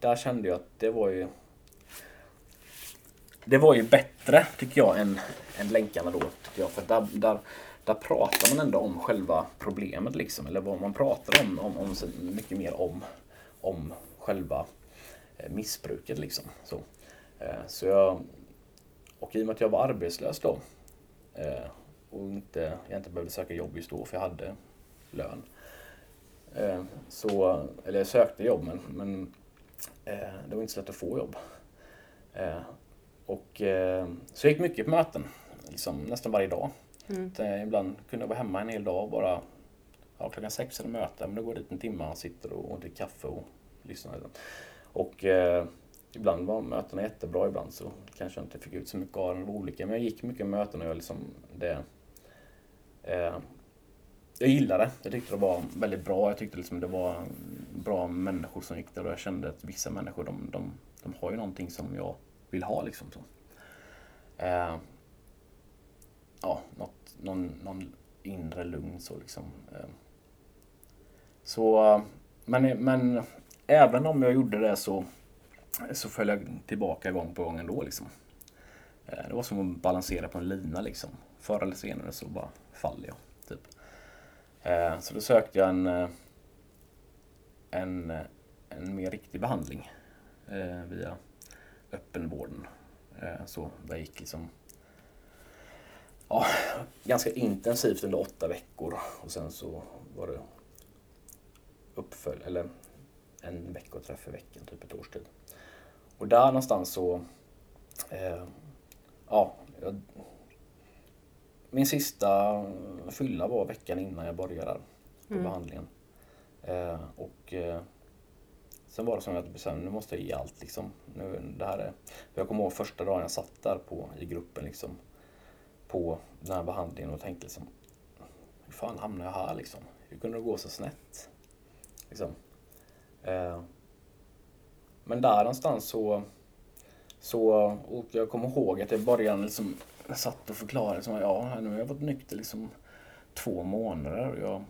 där kände jag att det var ju det var ju bättre tycker jag än, än länkarna då. Tycker jag. För där, där, där pratar man ändå om själva problemet liksom. Eller vad man pratar om, om, om mycket mer om, om själva eh, missbruket liksom. Så, så jag, och i och med att jag var arbetslös då och inte, jag inte behövde söka jobb just då för jag hade lön. Eh, så, eller jag sökte jobb men, men eh, det var inte så lätt att få jobb. Eh, och, så jag gick mycket på möten, liksom, nästan varje dag. Mm. ibland kunde jag vara hemma en hel dag och bara ja, klockan sex är det möte, men då går jag dit en timme och sitter och dricker kaffe och lyssnar. Och eh, ibland var mötena jättebra, ibland så kanske jag inte fick ut så mycket av den. olika, men jag gick mycket möten och jag liksom, det, Eh, jag gillade det. Jag tyckte det var väldigt bra. Jag tyckte liksom det var bra människor som gick där och jag kände att vissa människor de, de, de har ju någonting som jag vill ha. Liksom, så. Eh, ja, något, någon, någon inre lugn så liksom. Eh. Så, men, men även om jag gjorde det så, så föll jag tillbaka gång på gång ändå liksom. Eh, det var som att balansera på en lina liksom. Förr eller senare så bara faller jag. Typ. Eh, så då sökte jag en, eh, en, en mer riktig behandling via öppenvården. Så det gick liksom ja, ganska intensivt under åtta veckor och sen så var det uppfölj eller en veckoträff i veckan, typ ett års tid. Och där någonstans så, eh, ja, jag, min sista fylla var veckan innan jag började där på mm. behandlingen. Eh, och eh, sen var det som att jag bestämde, nu måste jag ge allt liksom. Nu, det här är, jag kommer ihåg första dagen jag satt där på, i gruppen liksom på den här behandlingen och tänkte liksom, hur fan hamnade jag här liksom? Hur kunde det gå så snett? Liksom. Eh, men där någonstans så, så, och jag kommer ihåg att jag i början liksom satt och förklarade, liksom, ja nu har jag varit nykter liksom två månader och jag,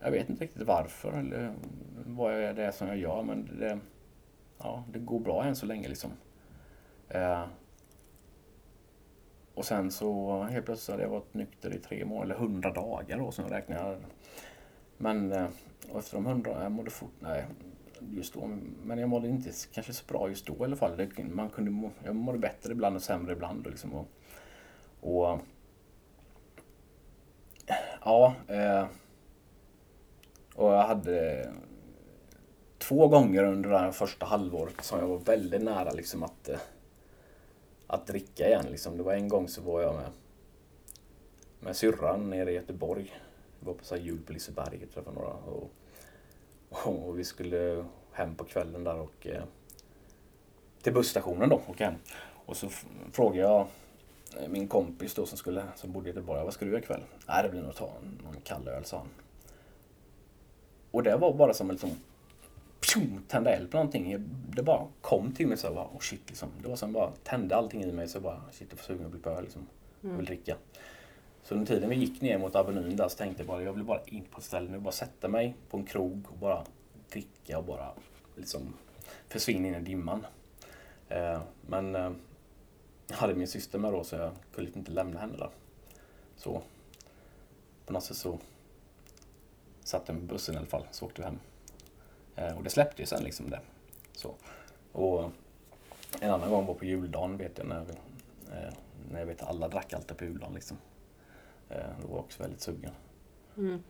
jag vet inte riktigt varför eller vad det är som jag gör men det, ja, det går bra än så länge liksom. Eh, och sen så helt plötsligt hade jag varit nykter i tre månader, eller hundra dagar då som jag räknade. Men eh, efter de hundra, jag mådde fort, nej just då, men jag mådde inte kanske så bra just då i alla fall. Det, man kunde må, jag mådde bättre ibland och sämre ibland. Och liksom, och, och ja, eh, och jag hade två gånger under det här första halvåret som jag var väldigt nära liksom att eh, att dricka igen. Liksom. Det var en gång så var jag med, med syrran nere i Göteborg. Vi var på så här jul på Liseberg och träffade några. Och, och, vi skulle hem på kvällen där och eh, till busstationen då och hem. Och så frågade jag eh, min kompis då som, skulle, som bodde i Göteborg, vad ska du göra ikväll? Nej, det blir nog att ta någon kall öl, sa han. Och det var bara som en liksom pjum, tända eld på någonting. Det bara kom till mig så bara, oh shit liksom. Det var som bara tände allting i mig så bara, shit jag får sugen att bli på öl liksom. Jag vill mm. Så under tiden vi gick ner mot Avenyn där så tänkte jag bara, jag vill bara in på ett ställe nu, bara sätta mig på en krog och bara dricka och bara liksom försvinna in i dimman. Eh, men eh, jag hade min syster med då så jag kunde inte lämna henne där. Så på något sätt så satt jag med bussen i alla fall, så åkte vi hem. Eh, och det släppte ju sen liksom det. Så. Och en annan gång var på juldagen vet jag när, vi, när jag vet alla drack alltid på juldagen liksom. Eh, då var jag också väldigt sugen. Mm.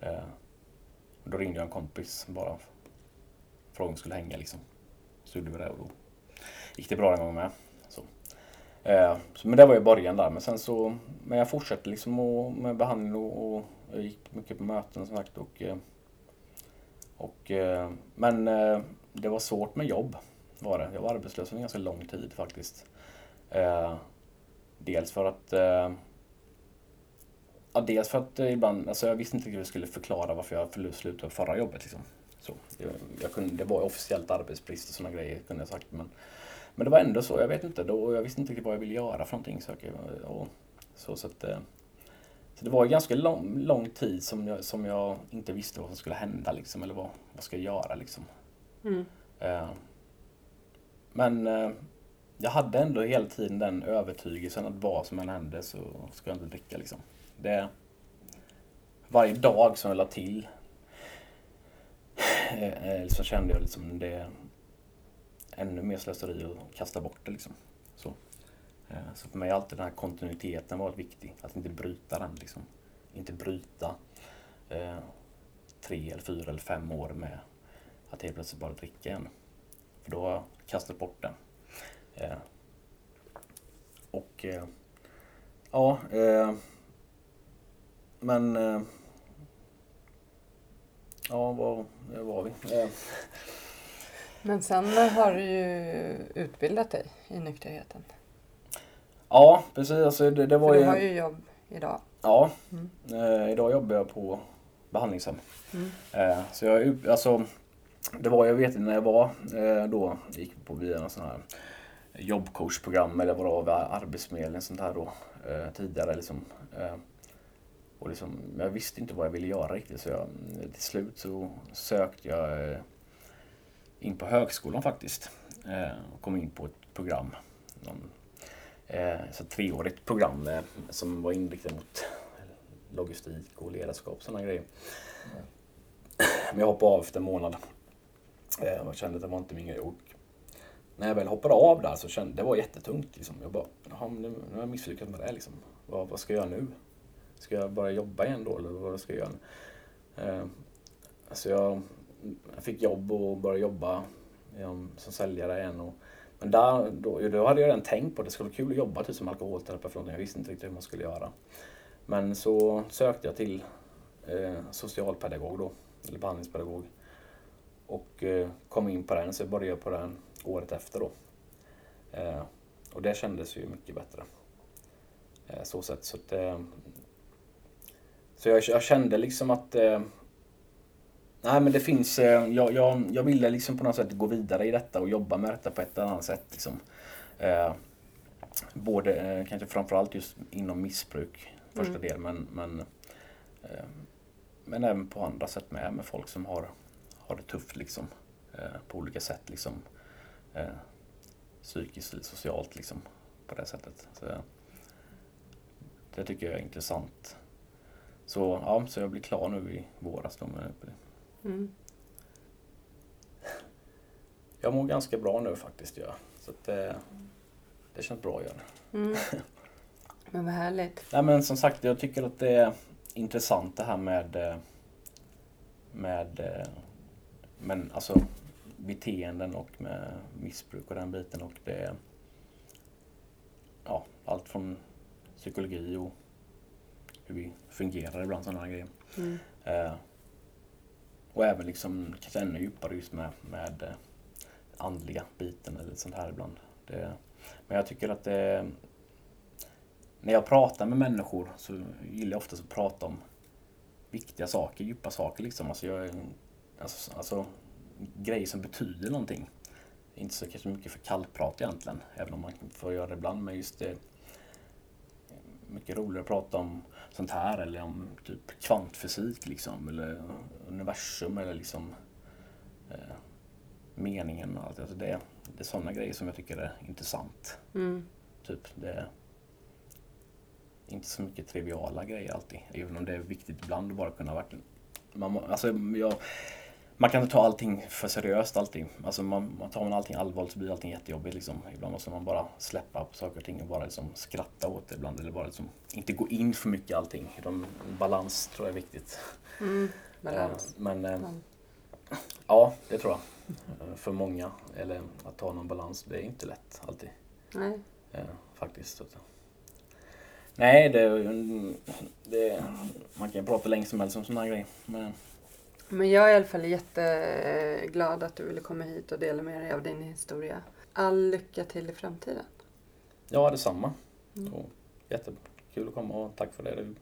Då ringde jag en kompis bara frågade om vi skulle hänga liksom. Så gjorde vi det och då gick det bra den gången med. Så. men det var ju början där. Men sen så, men jag fortsatte liksom med behandling och, och jag gick mycket på möten som sagt. Och, och, eh, men eh, det var svårt med jobb. Var det. Jag var arbetslös under ganska lång tid faktiskt. Eh, dels för att Ja, dels för att ibland, alltså jag visste inte hur jag skulle förklara varför jag slutade förra jobbet. Liksom. Så, jag, jag kunde, det var officiellt arbetsbrist och sådana grejer kunde jag sagt. Men, men det var ändå så, jag vet inte. Då, jag visste inte riktigt vad jag ville göra för någonting. Så, och, så, så att, så det var ju ganska lång, lång tid som jag, som jag inte visste vad som skulle hända liksom, eller vad, vad ska jag göra liksom. Mm. Uh, men uh, jag hade ändå hela tiden den övertygelsen att vad som än hände så ska jag inte dricka liksom. Det, varje dag som jag la till eh, så kände jag liksom det ännu mer slöseri att kasta bort det liksom. Så. Eh, så för mig har alltid den här kontinuiteten varit viktig. Att inte bryta den. Liksom. Inte bryta eh, tre, eller fyra eller fem år med att helt plötsligt bara dricka igen. För då har jag kastat bort den. Eh, och eh, ja, eh, men eh, ja, var, var vi? Men sen har du ju utbildat dig i nykterheten. Ja, precis. Alltså, det, det var För du har ju jobb idag. Ja, mm. eh, idag jobbar jag på behandlingshem. Mm. Eh, så jag, alltså, det var, jag vet inte när jag var eh, då, gick på via en sån här jobbcoachprogram eller vad det var Arbetsförmedlingen sånt här då eh, tidigare liksom. Och liksom, jag visste inte vad jag ville göra riktigt så jag, till slut så sökte jag eh, in på högskolan faktiskt. Eh, och kom in på ett program. Någon, eh, så ett treårigt program som var inriktat mot logistik och ledarskap och sådana grejer. Men jag hoppade av efter en månad. Jag och kände att det var inte min grej. Och när jag väl hoppade av där så kände det var jättetungt. Liksom. Jag bara, nu, nu har jag misslyckats med det. Liksom. Vad, vad ska jag göra nu? Ska jag bara jobba igen då eller vad ska jag göra? Eh, alltså jag, jag fick jobb och började jobba eh, som säljare igen. Och, men där, då, då hade jag redan tänkt på att det skulle vara kul att jobba typ som alkoholterapeut. Jag visste inte riktigt hur man skulle göra. Men så sökte jag till eh, socialpedagog då, eller behandlingspedagog. Och eh, kom in på den, så jag började på den året efter då. Eh, och det kändes ju mycket bättre. Eh, så sätt. Så, att, eh, så jag, jag, kände liksom att eh, Nej men det finns, eh, jag, jag, jag ville liksom på något sätt gå vidare i detta och jobba med detta på ett eller annat sätt. Liksom. Eh, både, eh, kanske framförallt just inom missbruk, första mm. delen, men, men, eh, men även på andra sätt med, med folk som har, har det tufft liksom. Eh, på olika sätt liksom. Eh, psykiskt eller socialt liksom. På det sättet. Så, det tycker jag är intressant. Så, ja, så jag blir klar nu i våras då med Mm. Jag mår ganska bra nu faktiskt. Ja. Så det, det känns bra att göra. Mm. Men vad härligt. Nej, men som sagt, jag tycker att det är intressant det här med, med men alltså, beteenden och med missbruk och den biten. Och det, ja, allt från psykologi och hur vi fungerar ibland sådana grejer. Mm. Eh, och även liksom kanske ännu djupare just med, med eh, andliga biten eller sånt här ibland. Det, men jag tycker att det, när jag pratar med människor så gillar jag oftast att prata om viktiga saker, djupa saker liksom. Alltså, jag, alltså, alltså grejer som betyder någonting. Inte så kanske mycket för kallprat egentligen, även om man får göra det ibland. Men just det, mycket roligare att prata om sånt här eller om typ kvantfysik liksom eller universum eller liksom eh, meningen och allt. Alltså det, det är sådana grejer som jag tycker är intressant. Mm. Typ det är inte så mycket triviala grejer alltid. Även om det är viktigt ibland att bara kunna verkligen man, alltså jag, man kan inte ta allting för seriöst alltid. Alltså man, man tar man allting allvarligt så blir allting jättejobbigt. Liksom. Ibland måste man bara släppa på saker och ting och bara liksom skratta åt det ibland. Eller bara liksom inte gå in för mycket i allting. De, balans tror jag är viktigt. Mm, balans. Eh, men eh, ja, det tror jag. Eh, för många. Eller att ta någon balans, det är inte lätt alltid. Nej. Faktiskt. Nej, det, det, man kan prata länge som helst om sådana här grejer. Men, men jag är i alla fall jätteglad att du ville komma hit och dela med dig av din historia. All lycka till i framtiden. Ja, detsamma. Mm. Och jättekul att komma och tack för det.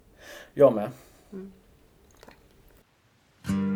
Jag med. Mm. mörk